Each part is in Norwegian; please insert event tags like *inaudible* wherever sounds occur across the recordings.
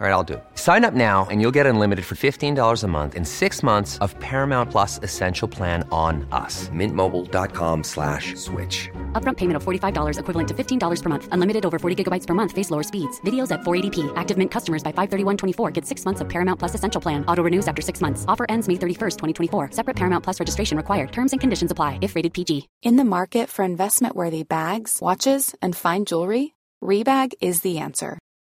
All right, I'll do it. Sign up now and you'll get unlimited for $15 a month in six months of Paramount Plus Essential Plan on us. Mintmobile.com slash switch. Upfront payment of $45 equivalent to $15 per month. Unlimited over 40 gigabytes per month. Face lower speeds. Videos at 480p. Active Mint customers by 531.24 get six months of Paramount Plus Essential Plan. Auto renews after six months. Offer ends May 31st, 2024. Separate Paramount Plus registration required. Terms and conditions apply if rated PG. In the market for investment-worthy bags, watches, and fine jewelry, Rebag is the answer.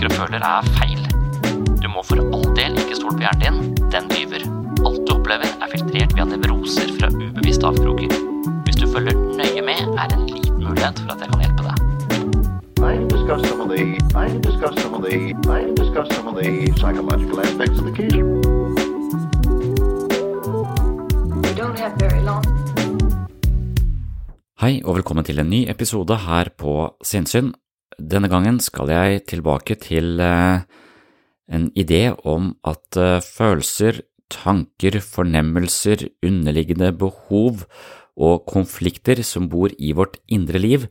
tenker og føler er feil. Du må for all del ikke stole på hjernen din, den lyver. Alt du opplever er filtrert via nevroser fra ubevisste avkroker. Hvis du følger nøye med, er det en liten mulighet for at jeg kan hjelpe deg. I can some of the I can some of the I can some of the psychological aspects of the case. You don't have very long. Hei og velkommen til en ny episode her på Sinnsyn. Denne gangen skal jeg tilbake til eh, en idé om at eh, følelser, tanker, fornemmelser, underliggende behov og konflikter som bor i vårt indre liv,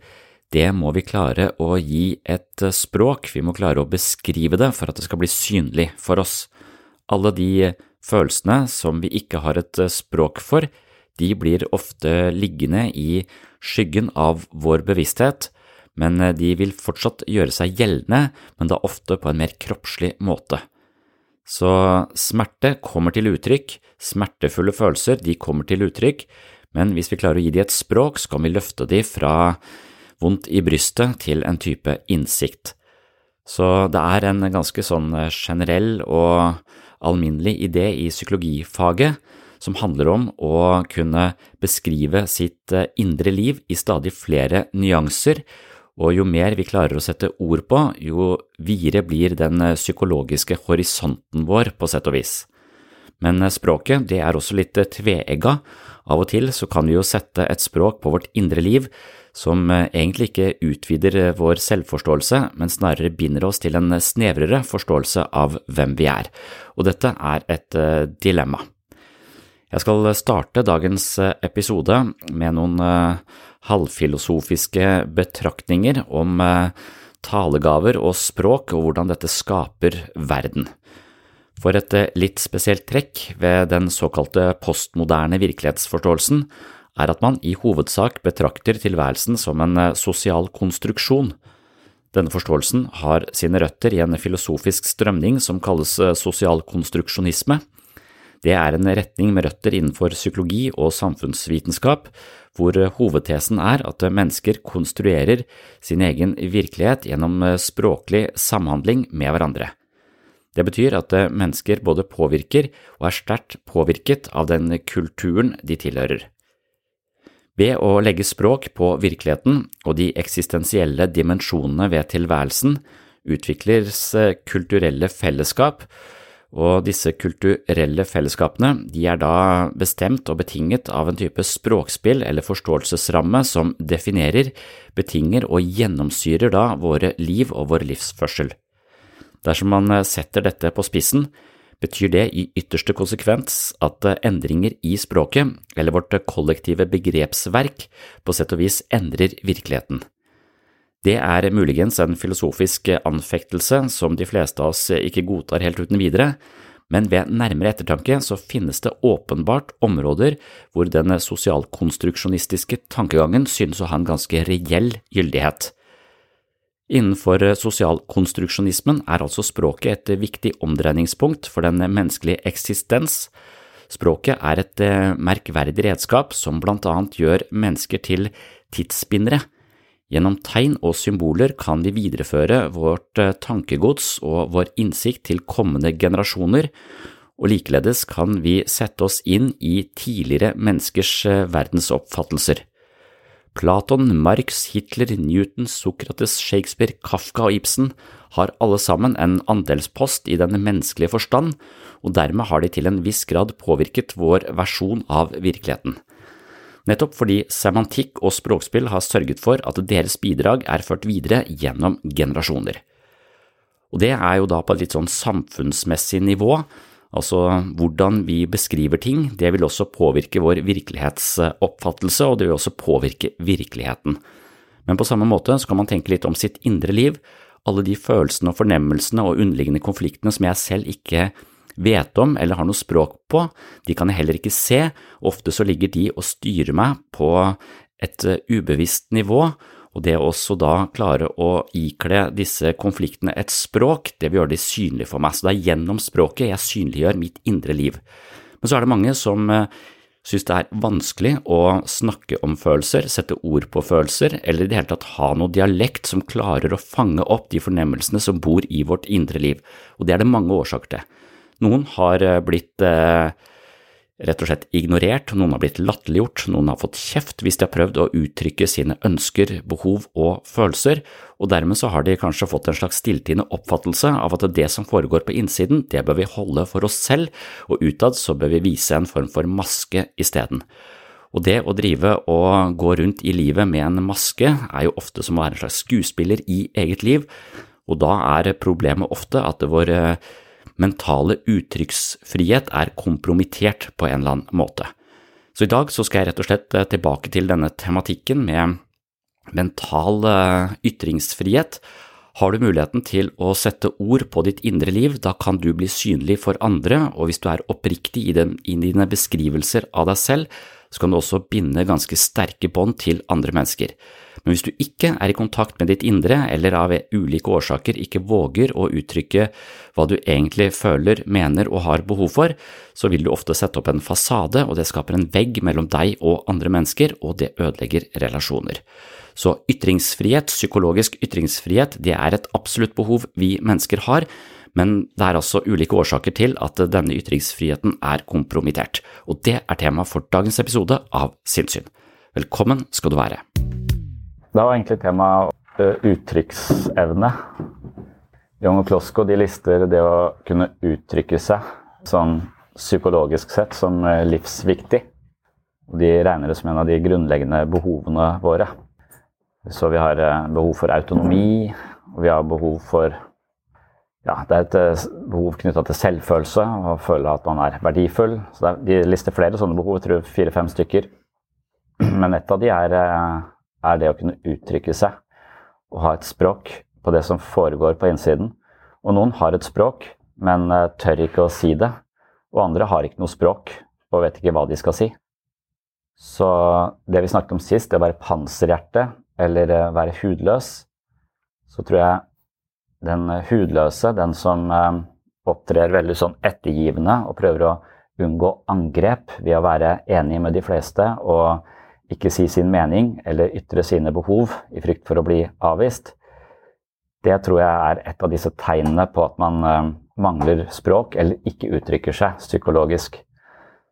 det må vi klare å gi et eh, språk, vi må klare å beskrive det for at det skal bli synlig for oss. Alle de følelsene som vi ikke har et språk for, de blir ofte liggende i skyggen av vår bevissthet, men eh, de vil fortsatt gjøre seg gjeldende, men da ofte på en mer kroppslig måte. Så smerte kommer til uttrykk, smertefulle følelser de kommer til uttrykk, men hvis vi klarer å gi de et språk, så kan vi løfte de fra vondt i brystet til en type innsikt. Så det er en ganske sånn generell og alminnelig idé i psykologifaget som handler om å kunne beskrive sitt indre liv i stadig flere nyanser, og jo mer vi klarer å sette ord på, jo videre blir den psykologiske horisonten vår, på sett og vis. Men språket, det er også litt tveegga. Av og til så kan vi jo sette et språk på vårt indre liv som egentlig ikke utvider vår selvforståelse, men snarere binder oss til en snevrere forståelse av hvem vi er, og dette er et dilemma. Jeg skal starte dagens episode med noen halvfilosofiske betraktninger om talegaver og språk og hvordan dette skaper verden. For et litt spesielt trekk ved den såkalte postmoderne virkelighetsforståelsen er at man i hovedsak betrakter tilværelsen som en sosial konstruksjon. Denne forståelsen har sine røtter i en filosofisk strømning som kalles sosial konstruksjonisme. Det er en retning med røtter innenfor psykologi og samfunnsvitenskap, hvor hovedtesen er at mennesker konstruerer sin egen virkelighet gjennom språklig samhandling med hverandre. Det betyr at mennesker både påvirker og er sterkt påvirket av den kulturen de tilhører. Ved å legge språk på virkeligheten og de eksistensielle dimensjonene ved tilværelsen utvikles kulturelle fellesskap, Og disse kulturelle fellesskapene de er da bestemt og betinget av en type språkspill eller forståelsesramme som definerer, betinger og gjennomsyrer da våre liv og vår livsførsel. Dersom man setter dette på spissen, betyr det i ytterste konsekvens at endringer i språket, eller vårt kollektive begrepsverk, på sett og vis endrer virkeligheten. Det er muligens en filosofisk anfektelse som de fleste av oss ikke godtar helt uten videre, men ved nærmere ettertanke så finnes det åpenbart områder hvor den sosialkonstruksjonistiske tankegangen synes å ha en ganske reell gyldighet. Innenfor sosialkonstruksjonismen er altså språket et viktig omdreiningspunkt for den menneskelige eksistens. Språket er et merkverdig redskap som blant annet gjør mennesker til tidsspinnere. Gjennom tegn og symboler kan vi videreføre vårt tankegods og vår innsikt til kommende generasjoner, og likeledes kan vi sette oss inn i tidligere menneskers verdensoppfattelser. Platon, Marx, Hitler, Newton, Sokrates, Shakespeare, Kafka og Ibsen har alle sammen en andelspost i den menneskelige forstand, og dermed har de til en viss grad påvirket vår versjon av virkeligheten. Nettopp fordi semantikk og språkspill har sørget for at deres bidrag er ført videre gjennom generasjoner. Og det er jo da på et litt sånn samfunnsmessig nivå, Altså hvordan vi beskriver ting, det vil også påvirke vår virkelighetsoppfattelse, og det vil også påvirke virkeligheten. Men på samme måte så kan man tenke litt om sitt indre liv, alle de følelsene og fornemmelsene og underliggende konfliktene som jeg selv ikke vet om eller har noe språk på, de kan jeg heller ikke se, ofte så ligger de og styrer meg på et ubevisst nivå, og det å også da klare å ikle disse konfliktene et språk, det vil gjøre de synlige for meg. Så det er gjennom språket jeg synliggjør mitt indre liv. Men så er det mange som eh, synes det er vanskelig å snakke om følelser, sette ord på følelser, eller i det hele tatt ha noe dialekt som klarer å fange opp de fornemmelsene som bor i vårt indre liv, og det er det mange årsaker til. Noen har eh, blitt eh, rett og slett ignorert, noen har blitt latterliggjort, noen har fått kjeft hvis de har prøvd å uttrykke sine ønsker, behov og følelser, og dermed så har de kanskje fått en slags stilltiende oppfattelse av at det som foregår på innsiden, det bør vi holde for oss selv, og utad så bør vi vise en form for maske isteden. Og det å drive og gå rundt i livet med en maske er jo ofte som å være en slags skuespiller i eget liv, og da er problemet ofte at vår mentale uttrykksfrihet er kompromittert på en eller annen måte. Så i dag så skal jeg rett og slett eh, tilbake til denne tematikken med mental eh, ytringsfrihet. Har du muligheten til å sette ord på ditt indre liv, da kan du bli synlig for andre, og hvis du er oppriktig i, den, i dine beskrivelser av deg selv, så kan du også binde ganske sterke bånd til andre mennesker. Men hvis du ikke er i kontakt med ditt indre, eller av ulike årsaker ikke våger å uttrykke hva du egentlig føler, mener og har behov for, så vil du ofte sette opp en fasade, og det skaper en vegg mellom deg og andre mennesker, og det ødelegger relasjoner. Så ytringsfrihet, psykologisk ytringsfrihet, det er et absolutt behov vi mennesker har, men det er altså ulike årsaker til at denne ytringsfriheten er kompromittert, og det er tema for dagens episode av Sinnssyn. Velkommen skal du være. Da var egentlig temaet eh, uttrykksevne. Young og Klosko de lister det å kunne uttrykke seg sånn psykologisk sett som eh, livsviktig. De regner det som en av de grunnleggende behovene våre. Så vi har eh, behov for autonomi, og vi har behov for ja, det er et behov knytta til selvfølelse og føle at man er verdifull. Så De lister flere sånne behov, jeg tror fire-fem stykker. *clears throat* Men et av de er er det å kunne uttrykke seg og ha et språk på det som foregår på innsiden. Og noen har et språk, men eh, tør ikke å si det. Og andre har ikke noe språk og vet ikke hva de skal si. Så det vi snakket om sist, det å være panserhjerte eller eh, være hudløs, så tror jeg den eh, hudløse, den som opptrer veldig sånn ettergivende og prøver å unngå angrep ved å være enig med de fleste og ikke si sin mening eller ytre sine behov i frykt for å bli avvist, det tror jeg er et av disse tegnene på at man uh, mangler språk eller ikke uttrykker seg psykologisk.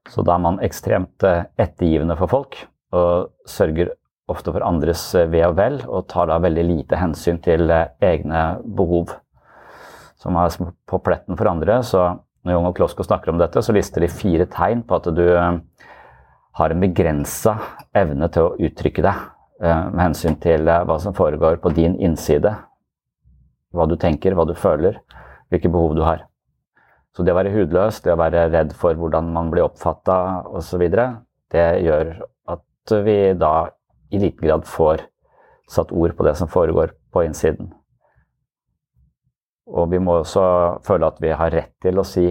Så da er man ekstremt uh, ettergivende for folk og sørger ofte for andres uh, ve og vel, og tar da veldig lite hensyn til egne behov. Som er på pletten for andre, så når Jung og Klosko snakker om dette, så lister de fire tegn på at du eh, har en begrensa evne til å uttrykke deg eh, med hensyn til eh, hva som foregår på din innside. Hva du tenker, hva du føler, hvilke behov du har. Så det å være hudløs, det å være redd for hvordan man blir oppfatta osv., det gjør at vi da i liten grad får satt ord på det som foregår på innsiden. Og vi må også føle at vi har rett til å si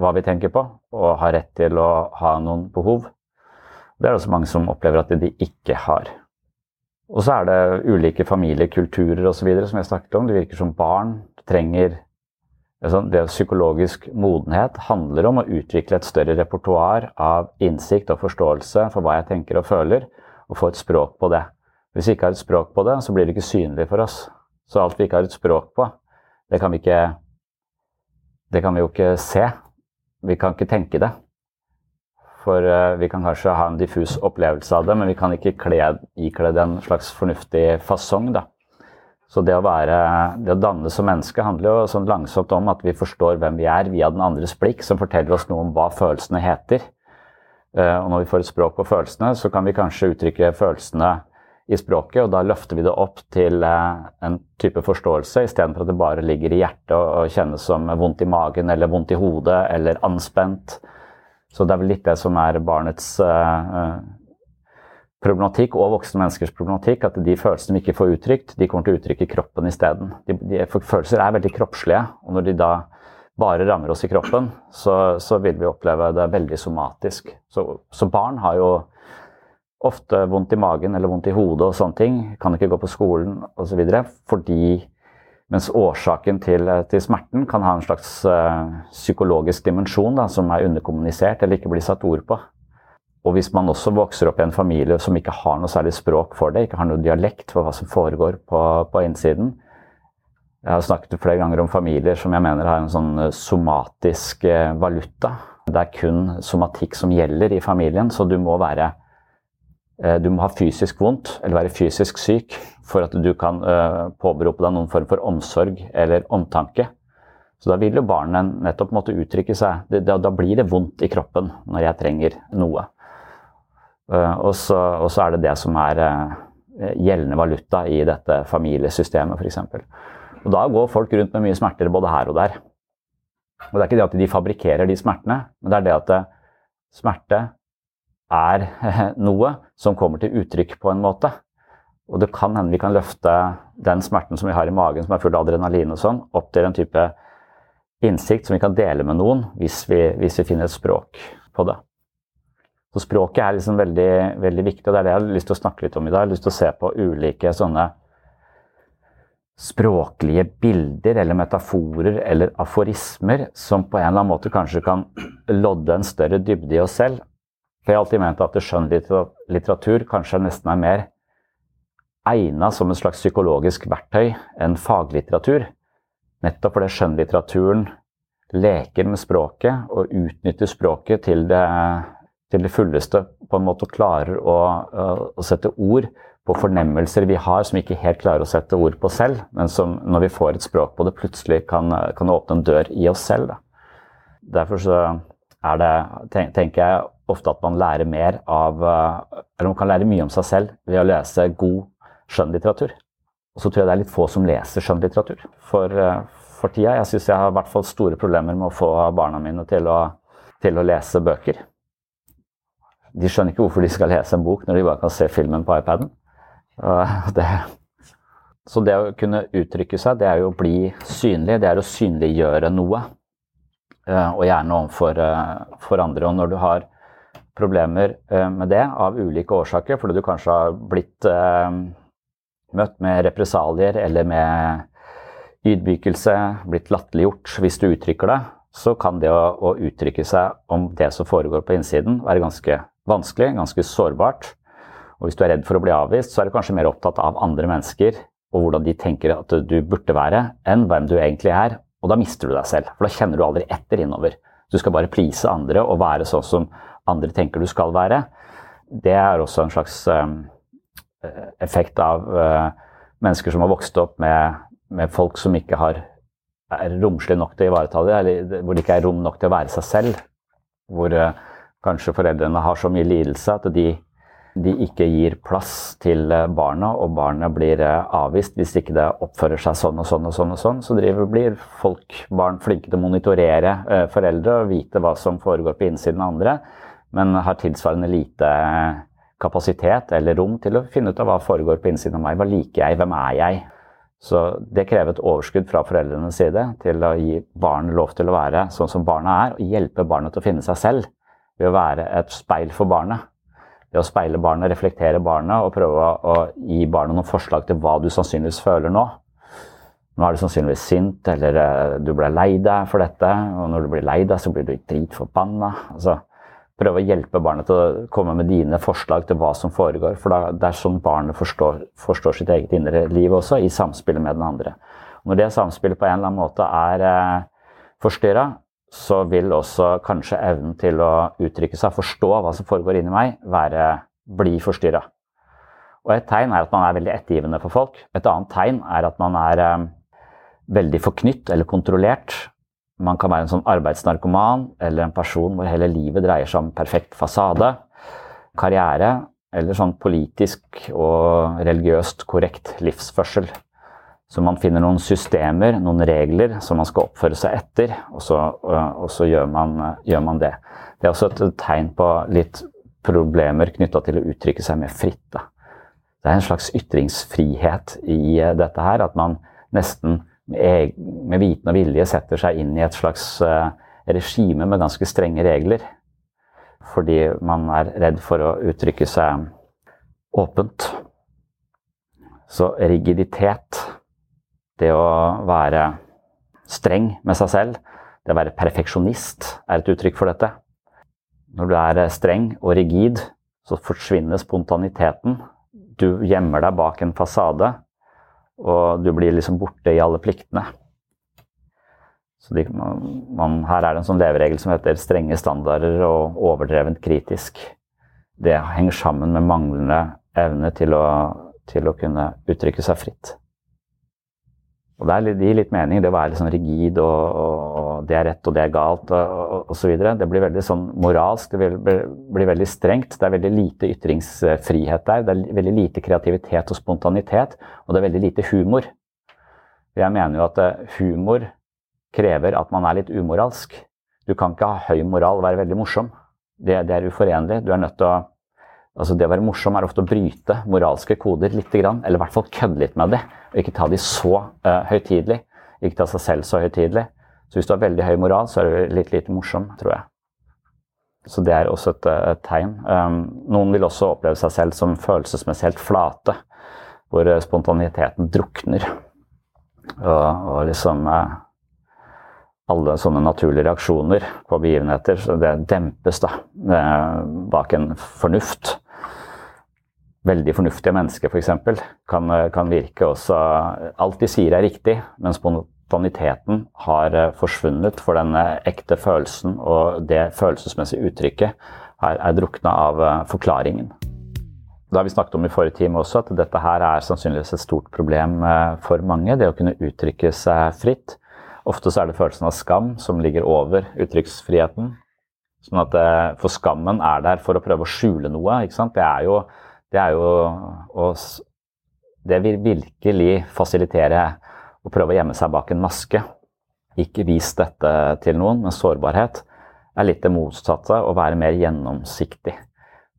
hva vi tenker på, og har rett til å ha noen behov. Det er det også mange som opplever at de ikke har. Og så er det ulike familiekulturer osv. som jeg snakket om. Det virker som barn trenger altså det Psykologisk modenhet handler om å utvikle et større repertoar av innsikt og forståelse for hva jeg tenker og føler, og få et språk på det. Hvis vi ikke har et språk på det, så blir det ikke synlig for oss. Så alt vi ikke har et språk på, det kan vi ikke Det kan vi jo ikke se. Vi kan ikke tenke det. For uh, vi kan kanskje ha en diffus opplevelse av det, men vi kan ikke kle, ikle det en slags fornuftig fasong. da. Så det å, være, det å danne som menneske handler jo sånn langsomt om at vi forstår hvem vi er via den andres blikk, som forteller oss noe om hva følelsene heter. Uh, og når vi får et språk på følelsene, så kan vi kanskje uttrykke følelsene i språket, og da løfter vi det opp til eh, en type forståelse, istedenfor at det bare ligger i hjertet og, kjennes som vondt i magen eller vondt i hodet eller anspent. Så det er vel litt det som er barnets uh, problematikk og voksne menneskers problematikk, at de følelsene vi ikke får uttrykt, de kommer til å uttrykke kroppen isteden. De, de, følelser er veldig kroppslige, og når de da bare rammer oss i kroppen, så, så vil vi oppleve det veldig somatisk. Så, så barn har jo ofte vondt i magen eller vondt i hodet og sånne ting. Kan ikke gå på skolen osv. Fordi mens årsaken til, til, smerten kan ha en slags uh, psykologisk dimensjon da, som er underkommunisert eller ikke blir satt ord på. Og hvis man også vokser opp i en familie som ikke har noe særlig språk for det, ikke har noe dialekt for hva som foregår på, på innsiden Jeg har snakket flere ganger om familier som jeg mener har en sånn eh, somatisk valuta. Det er kun somatikk som gjelder i familien, så du må være Eh, du må ha fysisk vondt eller være fysisk syk for at du kan uh, påberope deg noen form for omsorg eller omtanke. Så da vil jo barnet nettopp måtte uttrykke seg. Da, blir det vondt i kroppen når jeg trenger noe. Uh, og, så, og, så, er det det som er gjeldende valuta i dette familiesystemet, f.eks. Og da går folk rundt med mye smerter både her og der. Og det er ikke det at de fabrikkerer de smertene, men det er det at smerte er *laughs* noe som kommer til uttrykk på en måte. Og det kan hende vi kan løfte den smerten som vi har i magen, som er full av adrenalin og sånn, opp til en type innsikt som vi kan dele med noen, hvis vi, hvis vi finner et språk på det. Så språket er liksom veldig, veldig viktig, og det er det jeg har lyst til å snakke litt om i dag. Jeg har lyst til å se på ulike sånne språklige bilder eller metaforer eller aforismer som på en eller annen måte kanskje kan lodde en større dybde i oss selv, for jeg har alltid ment at skjønnlitteratur kanskje nesten er mer egna som et slags psykologisk verktøy enn faglitteratur. Nettopp fordi skjønnlitteraturen leker med språket og utnytter språket til det, til det fulleste. På en måte klarer å, å, sette ord på fornemmelser vi har som vi ikke helt klarer å sette ord på selv, men som når vi får et språk på det, plutselig kan, kan åpne en dør i oss selv. Da. Derfor så er det, tenker jeg, ofte at man lærer mer av eh, Eller man kan lære mye om seg selv ved å lese god skjønnlitteratur. Og så tror jeg det er litt få som leser skjønnlitteratur for, eh, for tida. Jeg syns jeg har i hvert fall store problemer med å få barna mine til å, til å lese bøker. De skjønner ikke hvorfor de skal lese en bok når de bare kan se filmen på iPaden. Det, så det å kunne uttrykke seg, det er jo å bli synlig. Det er å synliggjøre noe. Eh, og gjerne overfor for andre. Og når du har problemer eh, med det av ulike årsaker, fordi du kanskje har blitt eh, møtt med represalier eller med ydmykelse, blitt latterliggjort hvis du uttrykker det, så kan det å, å, uttrykke seg om det som foregår på innsiden, være ganske vanskelig, ganske sårbart. Og hvis du er redd for å bli avvist, så er du kanskje mer opptatt av andre mennesker og hvordan de tenker at du burde være, enn hvem du egentlig er. Og da mister du deg selv, for da kjenner du aldri etter innover. Du skal bare please andre og være sånn som andre tenker du skal være, det er også en slags um, effekt av uh, mennesker som har vokst opp med, med, folk som ikke har er romslig nok til å ivareta det, eller hvor det ikke er rom nok til å være seg selv. Hvor uh, kanskje foreldrene har så mye lidelse at de, de ikke gir plass til barna, og barnet blir avvist hvis ikke det oppfører seg sånn og sånn og sånn. og sånn, Så driver, blir folk, barn, flinke til å monitorere foreldre og vite hva som foregår på innsiden av andre, men har tilsvarende lite kapasitet eller rom til å finne ut av hva foregår på innsiden av meg. Hva liker jeg? Hvem er jeg? Så det krever et overskudd fra foreldrenes side til å gi barnet lov til å være sånn som barna er, og hjelpe barnet til å finne seg selv ved å være et speil for barnet. Ved å speile barnet, reflektere barnet og prøve å gi barnet noen forslag til hva du sannsynligvis føler nå. Nå er du sannsynligvis sint, eller eh, du ble lei deg for dette. Og når du blir lei deg, så blir du dritforbanna. Altså, prøve å hjelpe barnet til å komme med dine forslag til hva som foregår. For det er sånn barnet forstår, forstår, sitt eget indre liv også, i samspillet med den andre. Når det samspillet på en eller annen måte er eh, forstyrra, så vil også kanskje evnen til å uttrykke seg, forstå hva som foregår inni meg, være, bli forstyrra. Og et tegn er at man er veldig ettergivende for folk. Et annet tegn er at man er eh, veldig forknytt eller kontrollert man kan være en sånn arbeidsnarkoman eller en person hvor hele livet dreier seg om perfekt fasade, karriere eller sånn politisk og religiøst korrekt livsførsel. Så man finner noen systemer, noen regler som man skal oppføre seg etter, og så, og så gjør, man, gjør, man, det. Det er også et tegn på litt problemer knytta til å uttrykke seg mer fritt. Da. Det er en slags ytringsfrihet i dette her, at man nesten med viten og vilje setter seg inn i et slags eh, regime med ganske strenge regler. Fordi man er redd for å uttrykke seg åpent. Så rigiditet, det å være streng med seg selv, det å være perfeksjonist, er et uttrykk for dette. Når du er streng og rigid, så forsvinner spontaniteten. Du gjemmer deg bak en fasade og du blir liksom borte i alle pliktene. Så de, man, her er det en sånn leveregel som heter strenge standarder og overdrevent kritisk. Det henger sammen med manglende evne til å, til å kunne uttrykke seg fritt. Og Det gir litt mening, det å være litt sånn rigid og, og, det er rett og det er galt og osv. Det blir veldig sånn moralsk, det blir, blir, veldig strengt. Det er veldig lite ytringsfrihet der. Det er veldig lite kreativitet og spontanitet, og det er veldig lite humor. Jeg mener jo at eh, humor krever at man er litt umoralsk. Du kan ikke ha høy moral og være veldig morsom. Det, det er uforenlig. Du er nødt til å Altså Det å være morsom er ofte å bryte moralske koder litt, eller i hvert fall kødde litt med det. Og ikke ta de så uh, høytidelig. Ikke ta seg selv så høytidelig. Så hvis du har veldig høy moral, så er du litt lite morsom, tror jeg. Så det er også et, eh, et tegn. Um, noen vil også oppleve seg selv som følelsesmessig helt flate, hvor eh, spontaniteten drukner. Og, og liksom uh, alle sånne naturlige reaksjoner på begivenheter, så det dempes da uh, bak en fornuft veldig fornuftige mennesker f.eks. Kan, kan virke også Alt de sier er riktig, men spontaniteten har eh, forsvunnet for den ekte følelsen, og det følelsesmessige uttrykket er, er drukna av eh, forklaringen. Det har vi snakket om i forrige time også, at dette her er sannsynligvis et stort problem eh, for mange. Det å kunne uttrykke seg fritt. Ofte så er det følelsen av skam som ligger over uttrykksfriheten. Sånn at For skammen er der for å prøve å skjule noe. ikke sant? Det er jo det er jo å Det vil virkelig fasilitere å prøve å gjemme seg bak en maske. Ikke vis dette til noen, men sårbarhet er litt det motsatte, å være mer gjennomsiktig.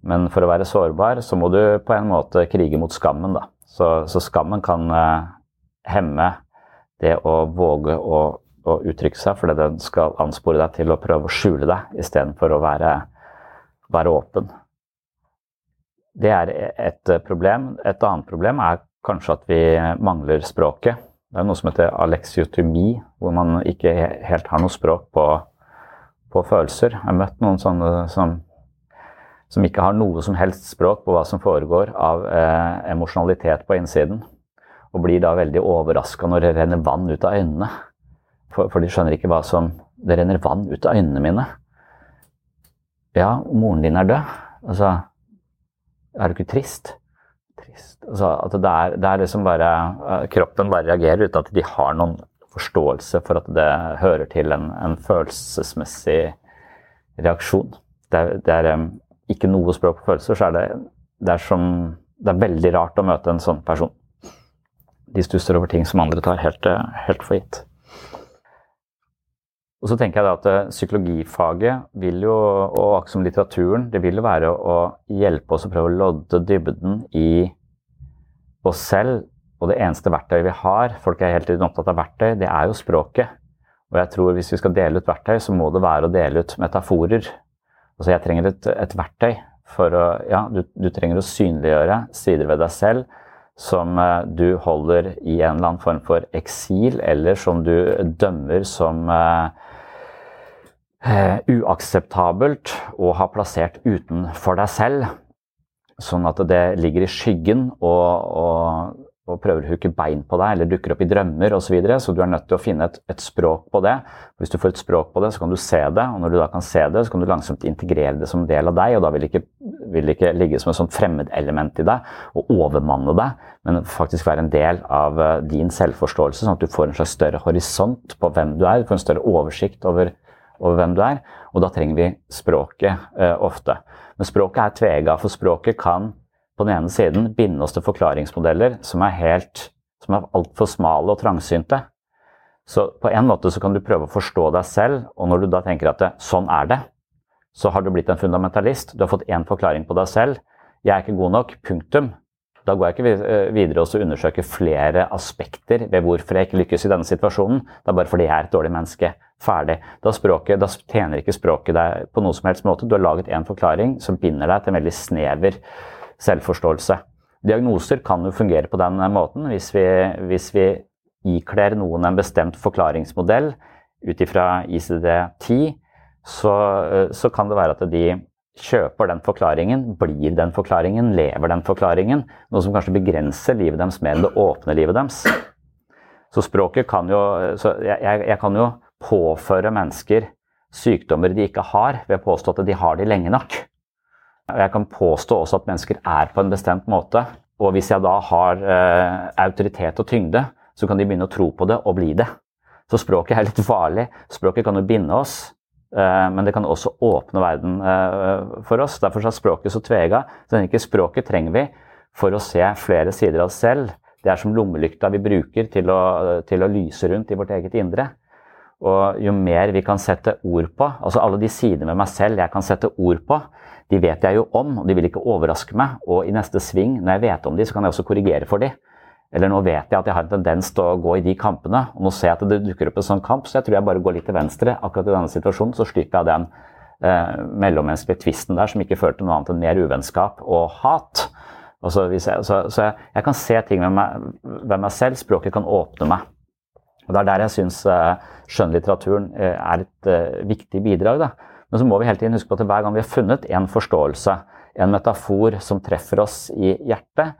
Men for å være sårbar, så må du på en måte krige mot skammen, da. Så, så skammen kan uh, hemme det å våge å, å uttrykke seg, fordi den skal anspore deg til å prøve å skjule deg istedenfor å være, være åpen. Det er et problem. Et annet problem er kanskje at vi mangler språket. Det er noe som heter aleksiotomi, hvor man ikke helt har noe språk på, på følelser. Jeg har møtt noen sånne som, som, ikke har noe som helst språk på hva som foregår av eh, emosjonalitet på innsiden. Og blir da veldig overraska når det renner vann ut av øynene. For, for, de skjønner ikke hva som Det renner vann ut av øynene mine. Ja, moren din er død. Altså, er du ikke trist? Trist. Altså, at det er, det er liksom bare Kroppen bare reagerer uten at de har noen forståelse for at det hører til en, en følelsesmessig reaksjon. Det er, det er um, ikke noe språk på følelser, så er det, det, er som, det er veldig rart å møte en sånn person. De stusser over ting som andre tar helt, helt for gitt. Og så tenker jeg da at eh, Psykologifaget vil jo, og akkurat som litteraturen, det vil jo være å hjelpe oss å prøve å lodde dybden i oss selv. Og det eneste verktøyet vi har, folk er helt opptatt av verktøy, det er jo språket. Og jeg tror hvis vi skal dele ut verktøy, så må det være å dele ut metaforer. Altså jeg trenger et, et verktøy for å Ja, du, du, trenger å synliggjøre sider ved deg selv som uh, du holder i en eller annen form for eksil, eller som du dømmer som uh, uh, uakseptabelt og har plassert utenfor deg selv. Sånn at det ligger i skyggen og, og og prøver å huke bein på deg eller dukker opp i drømmer osv. Så, videre, så du er nødt til å finne et, et, språk på det. Hvis du får et språk på det, så kan du se det, og når du da kan se det, så kan du langsomt integrere det som del av deg, og da vil det ikke, vil det ikke ligge som et sånt fremmedelement i deg og overmanne deg, men faktisk være en del av eh, din selvforståelse, sånn at du får en slags større horisont på hvem du er, du får en større oversikt over, over hvem du er, og da trenger vi språket eh, ofte. Men språket er tvega, for språket kan på den ene siden binde oss til forklaringsmodeller som er helt som er altfor smale og trangsynte. Så på en måte så kan du prøve å forstå deg selv, og når du da tenker at det, sånn er det, så har du blitt en fundamentalist. Du har fått én forklaring på deg selv. Jeg er ikke god nok. Punktum. Da går jeg ikke eh, videre og undersøker flere aspekter ved hvorfor jeg ikke lykkes i denne situasjonen. Det er bare fordi jeg er et dårlig menneske. Ferdig. Da, språket, da tjener ikke språket deg på noe som helst måte. Du har laget én forklaring som binder deg til en veldig snever selvforståelse. Diagnoser kan jo fungere på den måten hvis vi, hvis vi ikler noen en bestemt forklaringsmodell ut ifra ICD-10, så, så, kan det være at de kjøper den forklaringen, blir den forklaringen, lever den forklaringen. Noe som kanskje begrenser livet deres mer enn det åpne livet deres. Så språket kan jo så jeg, jeg kan jo påføre mennesker sykdommer de ikke har, ved å påstå at de har de lenge nok. Jeg kan påstå også at mennesker er på en bestemt måte. Og hvis jeg da har eh, autoritet og tyngde, så kan de begynne å tro på det og bli det. Så språket er litt *laughs* farlig. Språket kan jo binde oss, eh, men det kan også åpne verden eh, for oss. Derfor er språket så tvega. Så ikke språket trenger vi for å se flere sider av oss selv. Det er som lommelykta vi bruker til å, til å lyse rundt i vårt eget indre. Og jo mer vi kan sette ord på, altså alle de sidene med meg selv jeg kan sette ord på, de vet jeg jo om, og de vil ikke overraske meg. Og i neste sving, når jeg vet om de, så kan jeg også korrigere for de. Eller nå vet jeg at jeg har en tendens til å gå i de kampene, og nå ser jeg at det dukker opp en sånn kamp, så jeg tror jeg bare går litt til venstre. Akkurat i denne situasjonen så slipper jeg den eh, mellommenneskelige tvisten der som ikke fører til noe annet enn mer uvennskap og hat. Altså, jeg, så, så jeg, jeg, kan se ting ved meg, ved meg, selv. Språket kan åpne meg. Og Det er der jeg syns eh, skjønnlitteraturen eh, er et eh, viktig bidrag. da men så må vi hele tiden huske på at hver gang vi har funnet en forståelse, en metafor som treffer oss i hjertet,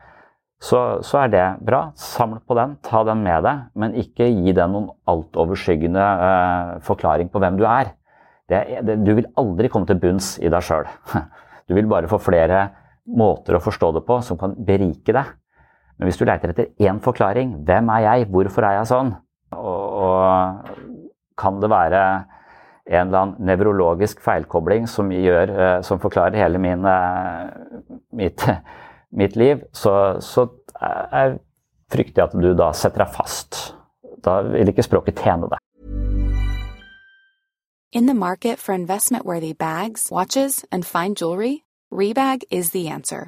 så, så er det bra. Saml på den, ta den med deg, men ikke gi den noen altoverskyggende eh, forklaring på hvem du er. Det, det, du vil aldri komme til bunns i deg sjøl. *laughs* Du vil bare få flere måter å forstå det på som kan berike deg. Men hvis du leter etter én forklaring, hvem er jeg, hvorfor er jeg sånn, og, og kan det være en eller annen nevrologisk feilkobling som, gjør, eh, som forklarer hele min, eh, mitt, *laughs* mitt, liv, så, så er, frykter jeg at du da setter deg fast. Da vil ikke språket tjene deg. In the market for investment-worthy bags, watches, and fine jewelry, Rebag is the answer.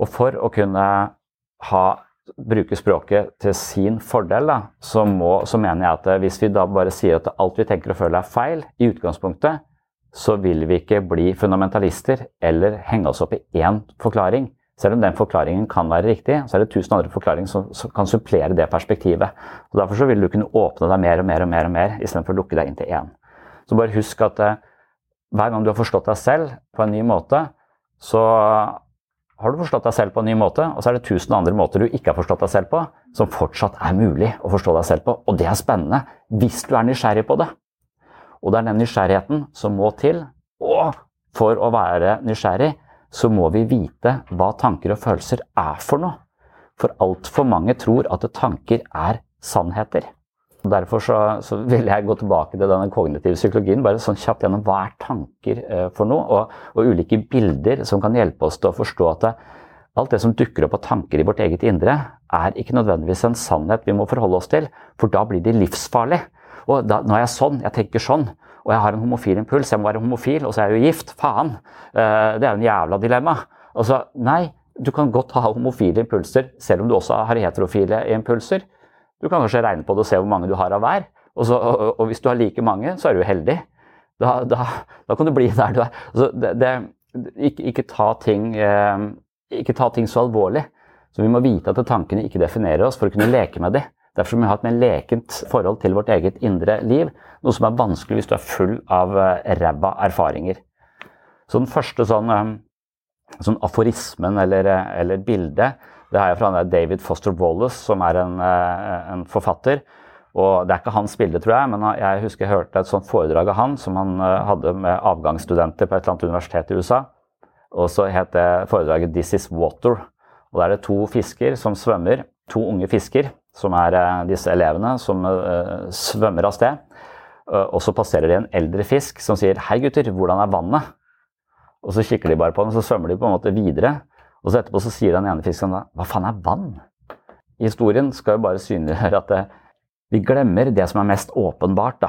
Og for å kunne ha, bruke språket til sin fordel, da, så, må, så mener jeg at hvis vi da bare sier at alt vi tenker og føler er feil i utgangspunktet, så vil vi ikke bli fundamentalister eller henge oss opp i én forklaring. Selv om den forklaringen kan være riktig, så er det tusen andre forklaringer som, som kan supplere det perspektivet. Og Derfor så vil du kunne åpne deg mer og mer og mer, og mer istedenfor å lukke deg inn til én. Så bare husk at eh, hver gang du har forstått deg selv på en ny måte, så har du forstått deg selv på en ny måte, og så er det tusen andre måter du ikke har forstått deg selv på, som fortsatt er mulig å forstå deg selv på. Og det er spennende hvis du er nysgjerrig på det. Og det er den nysgjerrigheten som må til. Og for å være nysgjerrig så må vi vite hva tanker og følelser er for noe. For altfor mange tror at tanker er sannheter. Derfor så, så, vil jeg gå tilbake til denne kognitive psykologien. bare sånn kjapt gjennom Hva er tanker eh, for noe? Og, og, ulike bilder som kan hjelpe oss til å forstå at det, alt det som dukker opp av tanker i vårt eget indre, er ikke nødvendigvis en sannhet vi må forholde oss til, for da blir de livsfarlig. Og da, nå er jeg sånn, jeg tenker sånn, og jeg har en homofil impuls, jeg må være homofil, og så er jeg jo gift. Faen! Eh, det er jo en jævla dilemma. Altså, nei, du kan godt ha homofile impulser selv om du også har heterofile impulser. Du kan kanskje regne på det og se hvor mange du har av hver. Og, så, og, og hvis du har like mange, så er du heldig. Da, da, da kan du bli der du er. Altså, det, det, ikke, ikke, ta ting, eh, ikke ta ting så alvorlig. Så vi må vite at tankene ikke definerer oss for å kunne leke med dem. Derfor må vi ha et mer lekent forhold til vårt eget indre liv. Noe som er vanskelig hvis du er full av eh, ræva erfaringer. Så den første sånn, eh, sånn aforismen eller, eh, eller bildet det har jeg fra David Foster Wallace, som er en, en, forfatter. Og Det er ikke hans bilde, tror jeg, men jeg husker jeg hørte et sånt foredrag av han som han hadde med avgangsstudenter på et eller annet universitet i USA. Og så het det foredraget 'This is water'. Og Da er det to fisker som svømmer. To unge fisker som er eh, disse elevene, som svømmer av sted. Og så passerer de en eldre fisk som sier 'Hei, gutter, hvordan er vannet?' Og så kikker de bare på den, og så svømmer de på en måte videre. Og så etterpå så sier den ene fisken da 'Hva faen er vann?' Historien skal jo bare synliggjøre at det, vi glemmer det som er mest åpenbart. da.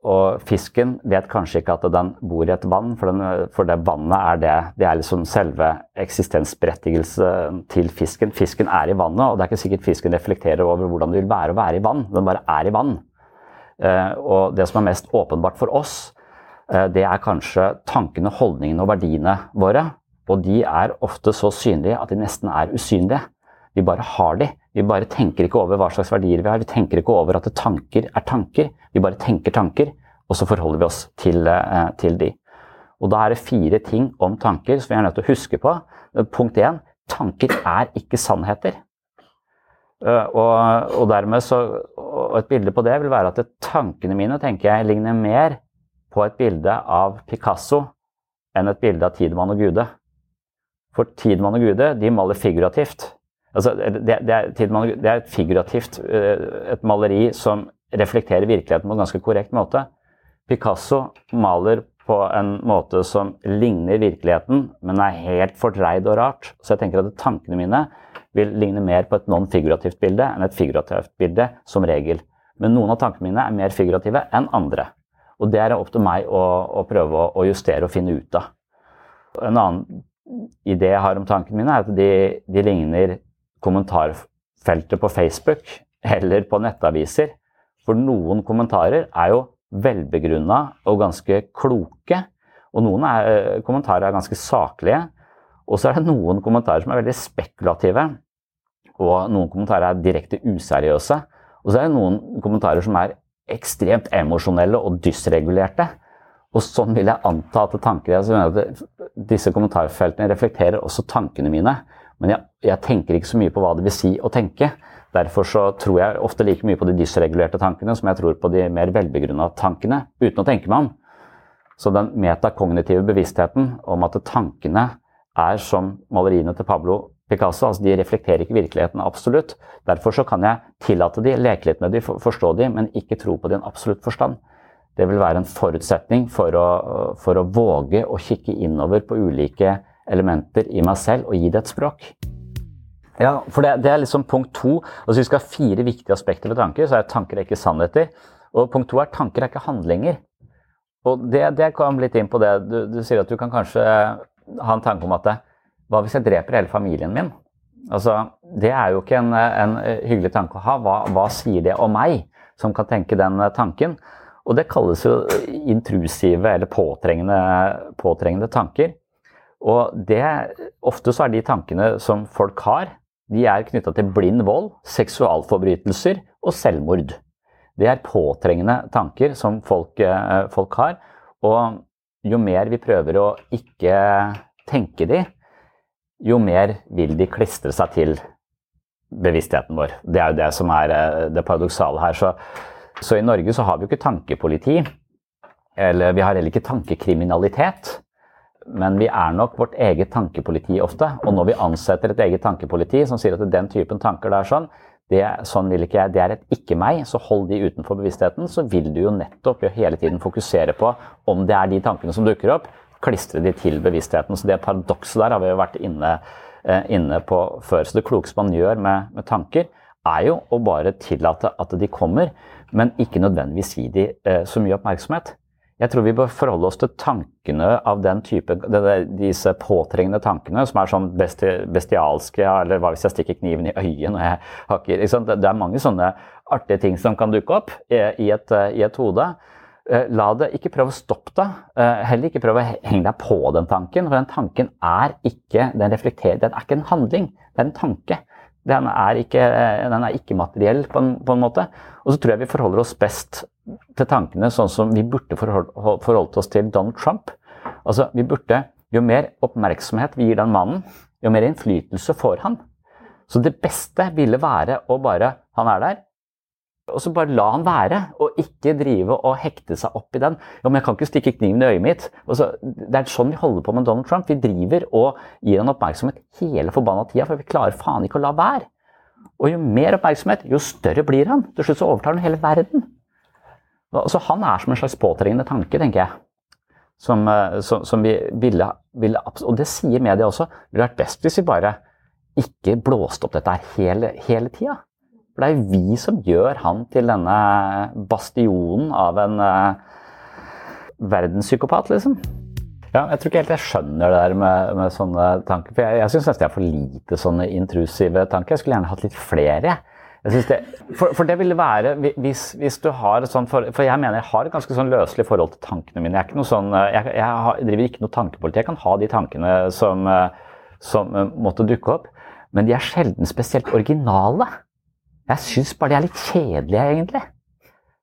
Og fisken vet kanskje ikke at den bor i et vann, for, den, for det vannet er det. Det er liksom selve eksistensberettigelsen til fisken. Fisken er i vannet, og det er ikke sikkert fisken reflekterer over hvordan det vil være å være i vann. Den bare er i vann. Eh, og det som er mest åpenbart for oss, eh, det er kanskje tankene, holdningene og verdiene våre. Og de er ofte så synlige at de nesten er usynlige. Vi bare har de. Vi bare tenker ikke over hva slags verdier vi har. Vi tenker ikke over at tanker er tanker. Vi bare tenker tanker, og så forholder vi oss til, eh, til de. Og da er det fire ting om tanker som vi er nødt til å huske på. Punkt én tanker er ikke sannheter. Eh, og, og dermed så, og et bilde på det vil være at tankene mine tenker jeg ligner mer på et bilde av Picasso enn et bilde av Tidemann og Gude. For Tidemann og Gude de maler figurativt. Altså, det, det, er, det, er, et figurativt eh, et maleri som reflekterer virkeligheten på en ganske korrekt måte. Picasso maler på en måte som ligner virkeligheten, men er helt fordreid og rart. Så jeg tenker at tankene mine vil ligne mer på et non-figurativt bilde enn et figurativt bilde, som regel. Men noen av tankene mine er mer figurative enn andre. Og det er opp til meg å, å prøve å justere og finne ut av. En annen idé jeg har om tankene mine, er at de, de ligner kommentarfeltet på Facebook *laughs* eller på nettaviser. For noen kommentarer er jo velbegrunna og ganske kloke. Og noen er, eh, kommentarer er ganske saklige. Og så er det noen kommentarer som er veldig spekulative. Og noen kommentarer er direkte useriøse. Og så er det noen kommentarer som er ekstremt emosjonelle og dysregulerte. Og sånn vil jeg anta at tanker altså, Disse kommentarfeltene reflekterer også tankene mine. Men jeg, jeg, tenker ikke så mye på hva det vil si å tenke. Derfor så tror jeg ofte like mye på de dysregulerte tankene som jeg tror på de mer velbegrunna tankene, uten å tenke meg om. Så den metakognitive bevisstheten om at tankene er som maleriene til Pablo Picasso, altså de reflekterer ikke virkeligheten absolutt. Derfor så kan jeg tillate de, leke litt med de, forstå de, men ikke tro på det i en absolutt forstand. Det vil være en forutsetning for å, for å våge å kikke innover på ulike elementer i meg selv og gi det et språk. Ja, for det, det er liksom punkt to. Altså vi skal ha fire viktige aspekter ved tanker. Så er tanker er ikke sannheter. Og punkt to er tanker er ikke handlinger. Og det, det kom litt inn på det. Du, du, sier at du kan kanskje ha en tanke om at hva hvis jeg dreper hele familien min? Altså, det er jo ikke en, en hyggelig tanke å ha. Hva, hva, sier det om meg, som kan tenke den tanken? Og det kalles jo intrusive eller påtrengende, påtrengende tanker. Og det, ofte så er de tankene som folk har, de er knytta til blind vold, seksualforbrytelser og selvmord. Det er påtrengende tanker som folk, eh, folk har. Og jo mer vi prøver å ikke tenke de, jo mer vil de klistre seg til bevisstheten vår. Det er jo det som er eh, det paradoksale her. Så, så, i Norge så har vi jo ikke tankepoliti. Eller vi har heller ikke tankekriminalitet. Men vi er nok vårt eget tankepoliti ofte. Og når vi ansetter et eget tankepoliti som sier at den typen tanker det er sånn, det, sånn vil ikke jeg, det er et ikke-meg, så hold de utenfor bevisstheten. Så vil du jo nettopp hele tiden fokusere på om det er de tankene som dukker opp, klistre de til bevisstheten. Så det paradokset der har vi jo vært inne, eh, inne, på før. Så det klokeste man gjør med, med, tanker, er jo å bare tillate at de kommer, men ikke nødvendigvis gi de eh, så mye oppmerksomhet. Jeg tror vi bør forholde oss til tankene av den type, disse påtrengende tankene som er sånn bestialske, eller hva hvis jeg stikker kniven i øyet når jeg hakker Det er mange sånne artige ting som kan dukke opp i et, i et hode. Eh, la det, ikke prøve å stoppe det. Eh, heller ikke prøve å henge deg på den tanken. For den tanken er ikke den reflekterer, den er ikke en handling, det er en tanke. Den er ikke, eh, ikke materiell på på en, måte. Og så tror jeg vi forholder oss best til tankene sånn som vi burde forholdt oss til Donald Trump. Altså, vi burde, Jo mer oppmerksomhet vi gir den mannen, jo mer innflytelse får han. Så det beste ville være å bare Han er der, og så bare la han være, og ikke drive og hekte seg opp i den. Ja, men jeg kan ikke stikke kniven i øyet mitt. Så, det er sånn vi holder på med Donald Trump. Vi driver og gir han oppmerksomhet hele forbanna tida, for vi klarer faen ikke å la være. Og jo mer oppmerksomhet, jo større blir han. Til slutt så overtar han hele verden. Så han er som en slags påtrengende tanke, tenker jeg. Som, eh, som, som vi ville, ville, Og det sier media også. Det ville vært best hvis vi bare ikke blåste opp dette her hele, hele tida. For det er jo vi som gjør han til denne bastionen av en uh, verdenspsykopat, liksom. Ja, jeg tror ikke helt jeg skjønner det der med, med sånne tanker. For jeg, jeg syns nesten jeg har for lite sånne intrusive tanker. Jeg skulle gjerne hatt litt flere. Det, for, for, det ville være hvis, hvis du har sånn for, for, jeg mener jeg har et ganske sånn løselig forhold til tankene mine. Jeg, sånn, jeg, jeg, har, driver ikke noe tankepoliti. Jeg kan ha de tankene som, som måtte dukke opp. Men de er sjelden spesielt originale. Jeg syns bare de er litt kjedelige, egentlig.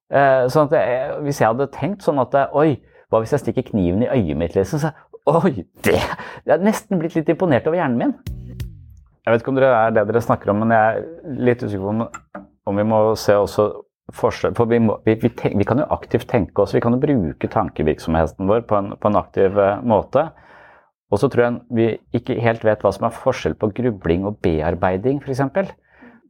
Uh, sånn at hvis jeg hadde tenkt sånn at Oi, hva hvis jeg stikker kniven i øyet mitt? Liksom, så, oi, det Jeg er nesten blitt litt imponert over hjernen min. Jeg vet ikke om det er det dere snakker om, men jeg er litt usikker på om, om vi må se også forskjell For vi, må, vi, vi, tenk, vi, kan jo aktivt tenke oss, vi kan jo bruke tankevirksomheten vår på en, på en aktiv uh, måte. Og så tror jeg vi ikke helt vet hva som er forskjell på grubling og bearbeiding, f.eks.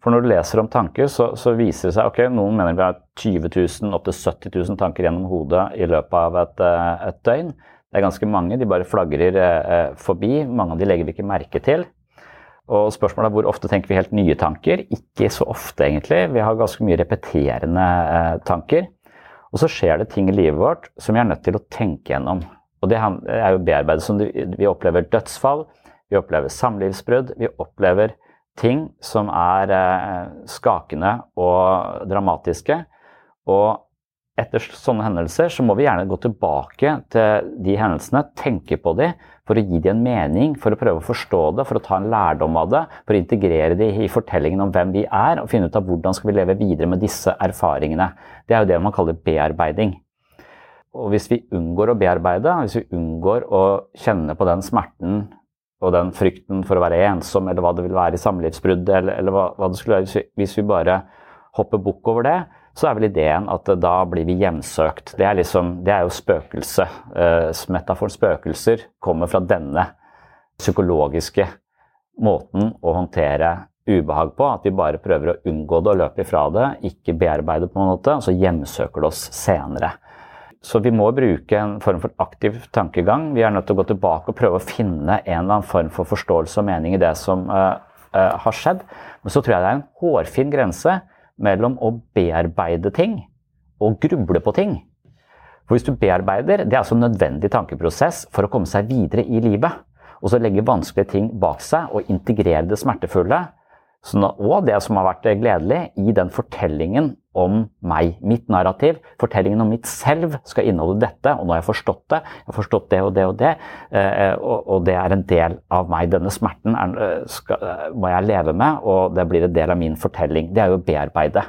For når du leser om tanker, så, så viser det seg ok, noen mener vi har 20 000 opptil 70 000 tanker gjennom hodet i løpet av et, eh, et, døgn. Det er ganske mange, de bare flagrer eh, forbi. Mange av de legger vi ikke merke til. Og spørsmålet er hvor ofte tenker vi helt nye tanker? Ikke så ofte, egentlig. Vi har ganske mye repeterende eh, tanker. Og så skjer det ting i livet vårt som vi er nødt til å tenke gjennom. Og det er jo bearbeidet som vi opplever dødsfall, vi opplever samlivsbrudd, vi opplever ting som er eh, skakende og dramatiske. Og etter sånne hendelser så må vi gjerne gå tilbake til de hendelsene, tenke på de, for å gi dem en mening, for å prøve å forstå det, for å ta en lærdom av det, for å integrere de i fortellingen om hvem vi er, og finne ut av hvordan skal vi leve videre med disse erfaringene. Det er jo det man kaller bearbeiding. Og hvis vi unngår å bearbeide, hvis vi unngår å kjenne på den smerten og den frykten for å være ensom, eller hva det vil være i samlivsbruddet, eller, eller hva, hva, det skulle være, hvis vi bare hopper bukk over det, så er vel ideen at da blir vi hjemsøkt. Det er, liksom, det er jo spøkelse. Uh, metaforen spøkelser kommer fra denne psykologiske måten å håndtere ubehag på. At vi bare prøver å unngå det og løpe ifra det, ikke bearbeide på en måte, og så hjemsøker det oss senere. Så vi må bruke en form for aktiv tankegang. Vi er nødt til å gå tilbake og prøve å finne en eller annen form for forståelse og mening i det som uh, uh, har skjedd. Men så tror jeg det er en hårfin grense mellom å bearbeide ting og gruble på ting. For hvis du bearbeider, det er altså en nødvendig tankeprosess for å komme seg videre i livet. Og så legge vanskelige ting bak seg og integrere det smertefulle og det som har vært gledelig, i den fortellingen om meg, mitt narrativ, fortellingen om mitt selv, skal inneholde dette. Og nå har jeg forstått det. Jeg har forstått det og det og det, eh, og det er en del av meg. Denne smerten er, eh, skal, eh, må jeg leve med, og det blir en del av min fortelling. Det er jo å bearbeide.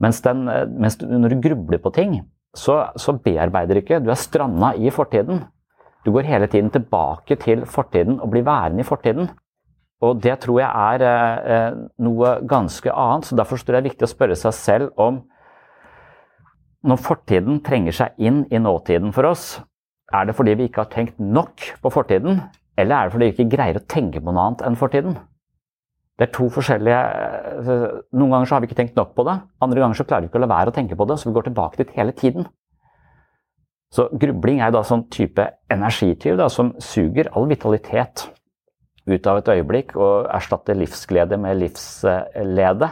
Mens, den, mens når du grubler på ting, så, så bearbeider du ikke. Du er stranda i fortiden. Du går hele tiden tilbake til fortiden og blir værende i fortiden. Og det tror jeg er eh, noe ganske annet. så Derfor tror jeg det er viktig å spørre seg selv om når fortiden trenger seg inn i nåtiden for oss, er det fordi vi ikke har tenkt nok på fortiden, eller er det fordi vi ikke greier å tenke på noe annet enn fortiden? Det er to forskjellige eh, Noen ganger har vi ikke tenkt nok på det. Andre ganger så klarer vi ikke å la være å tenke på det, så vi går tilbake dit hele tiden. Så grubling er da sånn type energityv som suger all vitalitet ut av et øyeblikk og erstatte livsglede med livslede.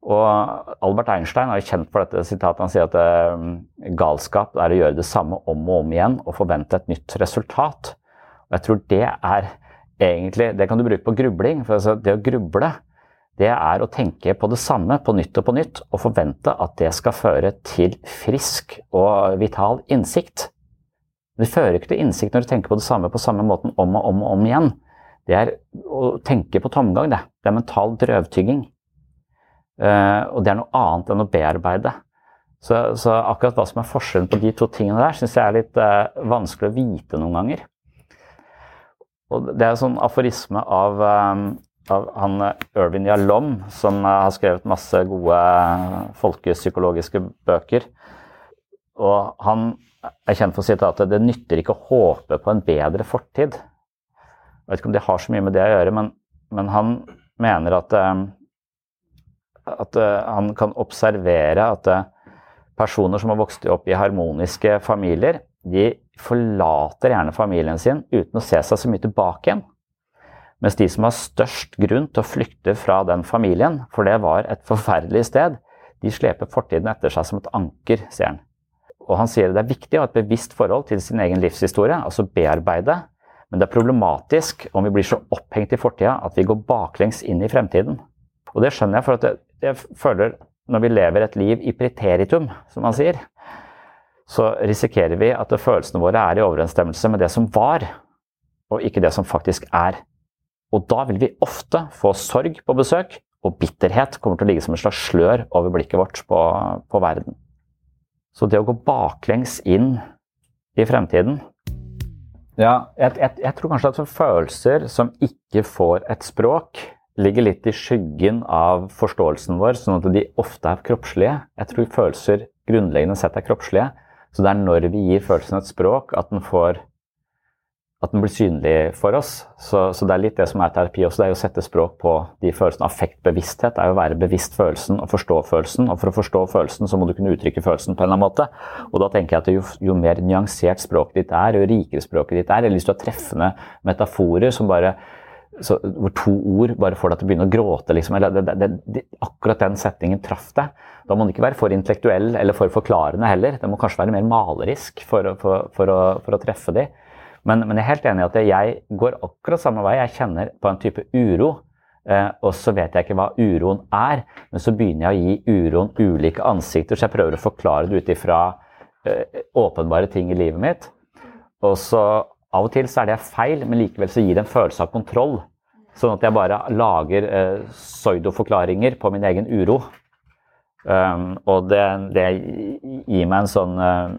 Og Albert Einstein er kjent for dette sitatet. Han sier at eh, galskap er å gjøre det samme om og om igjen og forvente et nytt resultat. Og jeg tror det er egentlig Det kan du bruke på grubling. for altså, Det å gruble det er å tenke på det samme på nytt og på nytt og forvente at det skal føre til frisk og vital innsikt. Det fører ikke til innsikt når du tenker på det samme på samme måten om og om og om igjen. Det er å tenke på tomgang, det. Det er mental drøvtygging. Uh, og det er noe annet enn å bearbeide. Så, så, akkurat hva som er forskjellen på de to tingene der, syns jeg er litt uh, vanskelig å vite noen ganger. Og det er en sånn aforisme av, um, av han Irvin Yalom, som uh, har skrevet masse gode folkepsykologiske bøker. Og han er kjent for sitatet 'Det nytter ikke å håpe på en bedre fortid'. Jeg vet ikke om det har så mye med det å gjøre, men, men han mener at, eh, at eh, han kan observere at eh, personer som har vokst opp i harmoniske familier, de forlater gjerne familien sin uten å se seg så mye tilbake igjen. Mens de som har størst grunn til å flykte fra den familien, for det var et forferdelig sted, de sleper fortiden etter seg som et anker, sier han. Og han sier det er viktig å ha et bevisst forhold til sin egen livshistorie, altså bearbeide men det er problematisk om vi blir så opphengt i fortida at vi går baklengs inn i fremtiden. Og det skjønner jeg, for jeg, jeg føler når vi lever et liv i preteritum, som man sier, så risikerer vi at følelsene våre er i overensstemmelse med det som var, og ikke det som faktisk er. Og da vil vi ofte få sorg på besøk, og bitterhet kommer til å ligge som en slags slør over blikket vårt på, på verden. Så det å gå baklengs inn i fremtiden ja, jeg, jeg, jeg, tror kanskje at følelser som ikke får et språk, ligger litt i skyggen av forståelsen vår, sånn at de ofte er kroppslige. Jeg tror følelser grunnleggende sett er kroppslige. Så det er når vi gir følelsen et språk, at den får at den blir synlig for oss. Så, så, det er litt det som er terapi også. Det er å sette språk på de følelsene. Affektbevissthet er å være bevisst følelsen og forstå følelsen. Og for å forstå følelsen så må du kunne uttrykke følelsen på en eller annen måte. Og da tenker jeg at jo, jo mer nyansert språket ditt er, jo rikere språket ditt er, eller hvis du har treffende metaforer som bare så, hvor to ord bare får deg til å begynne å gråte, liksom, eller det, det, det, akkurat den setningen traff deg. Da må den ikke være for intellektuell eller for forklarende heller. Den må kanskje være mer malerisk for, for, for, å, for å treffe de. Men, men, jeg er helt enig i at jeg går akkurat samme vei. Jeg kjenner på en type uro. Eh, og så vet jeg ikke hva uroen er, men så begynner jeg å gi uroen ulike ansikter. Så jeg prøver å forklare det ut ifra eh, åpenbare ting i livet mitt. Og så av og til så er det feil, men likevel så gir det en følelse av kontroll. Sånn at jeg bare lager eh, pseudoforklaringer på min egen uro. Um, og det, det, gir meg en sånn uh,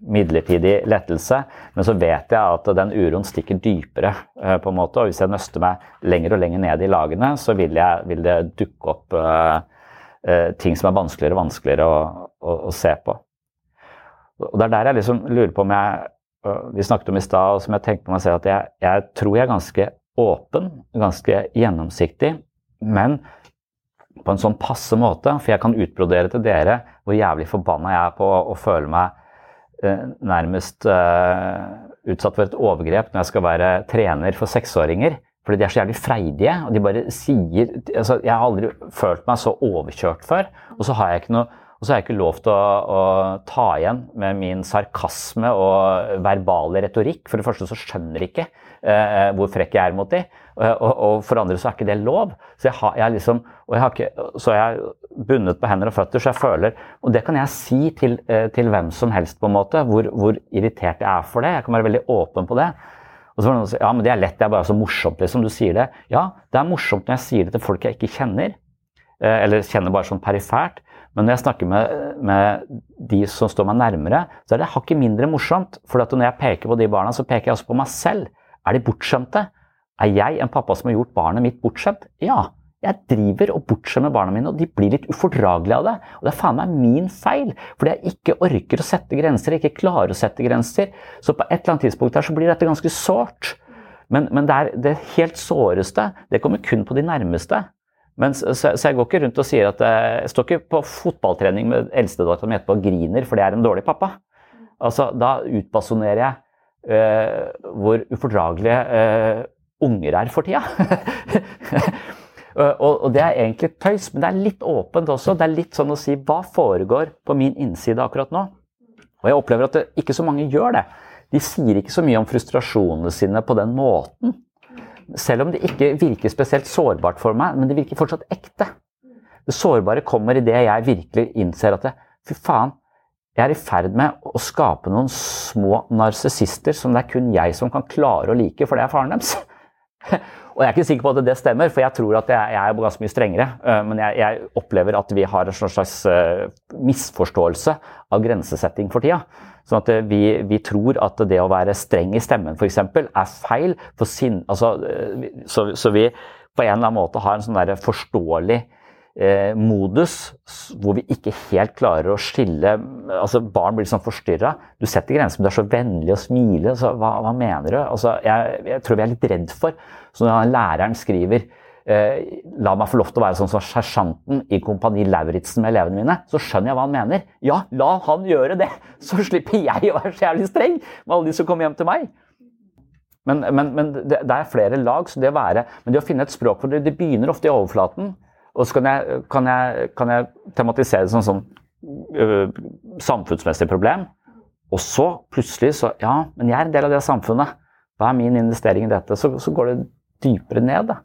midlertidig lettelse, men så vet jeg at den uroen stikker dypere. Uh, på en måte, og Hvis jeg nøster meg lenger og lenger ned i lagene, så vil, jeg, vil det dukke opp uh, uh, ting som er vanskeligere og vanskeligere å, å, å, se på. Og Det er der jeg liksom lurer på om jeg Vi snakket om i stad, og som jeg tenkte på meg selv, at jeg, jeg tror jeg er ganske åpen, ganske gjennomsiktig, men på en sånn passe måte. For jeg kan utbrodere til dere hvor jævlig forbanna jeg er på å, føle meg Eh, nærmest uh, utsatt for et overgrep når jeg skal være trener for seksåringer. Fordi de er så jævlig freidige. og de bare sier, altså Jeg har aldri følt meg så overkjørt før. Og så har jeg ikke, noe, har jeg ikke lov til å, å, ta igjen med min sarkasme og verbale retorikk. For det første så skjønner de ikke uh, hvor frekk jeg er mot dem. Og, og, for andre så er ikke det lov. Så jeg har, jeg liksom, jeg har ikke, så jeg er bundet på hender og føtter, så jeg føler Og det kan jeg si til, eh, til hvem som helst, på en måte, hvor, hvor, irritert jeg er for det. Jeg kan være veldig åpen på det. Og så det noen ja, men det er lett, det er bare så morsomt, liksom. Du sier det. Ja, det er morsomt når jeg sier det til folk jeg ikke kjenner. Eh, eller kjenner bare sånn perifert. Men når jeg snakker med, med, de som står meg nærmere, så er det hakket mindre morsomt. For når jeg peker på de barna, så peker jeg også på meg selv. Er de bortskjemte? Er jeg en pappa som har gjort barnet mitt bortskjemt? Ja. Jeg driver og bortskjemmer barna mine, og de blir litt ufordragelige av det. Og det er faen meg min feil, fordi jeg ikke orker å sette grenser, ikke klarer å sette grenser. Så på et eller annet tidspunkt her så blir dette ganske sårt. Men, men det, er, det helt såreste, det kommer kun på de nærmeste. Men, så, så, jeg går ikke rundt og sier at eh, jeg står ikke på fotballtrening med eldstedattera mi etterpå og griner fordi jeg er en dårlig pappa. Altså, Da utbasonerer jeg hvor ufordragelige øh, unger er for tida. *laughs* og, det er egentlig tøys, men det er litt åpent også. Det er litt sånn å si hva foregår på min innside akkurat nå? Og jeg opplever at det, ikke så mange gjør det. De sier ikke så mye om frustrasjonene sine på den måten. Selv om det ikke virker spesielt sårbart for meg, men det virker fortsatt ekte. Det sårbare kommer idet jeg virkelig innser at det, fy faen, jeg er i ferd med å skape noen små narsissister som det er kun jeg som kan klare å like, for det er faren deres. *laughs* Og jeg er ikke sikker på at det stemmer, for jeg tror at jeg, er ganske mye strengere. Eh, men jeg, jeg, opplever at vi har en slags eh, misforståelse av grensesetting for tida. Sånn at eh, vi, vi, tror at det å være streng i stemmen f.eks. er feil. Sin, altså, så, så, vi på en eller annen måte har en sånn forståelig eh, modus hvor vi ikke helt klarer å skille altså Barn blir sånn forstyrra. Du setter grenser, men du er så vennlig og smiler. Altså, hva, hva, mener du? Altså, jeg, jeg, tror vi er litt redd for Så når læreren skriver eh, La meg få lov til å være sånn som sersjanten i Kompani Lauritzen med elevene mine, så skjønner jeg hva han mener. Ja, la han gjøre det! *laughs* Så slipper jeg å være så jævlig streng med alle de som kommer hjem til meg. Men, men, men det, det, er flere lag, så det å være Men det å finne et språk for det, det begynner ofte i overflaten. Og så kan jeg, kan jeg, kan jeg tematisere det som sånn uh, samfunnsmessig problem. Og så plutselig så Ja, men jeg er en del av det samfunnet. Hva er min investering i dette? Så, så går det dypere ned. Da.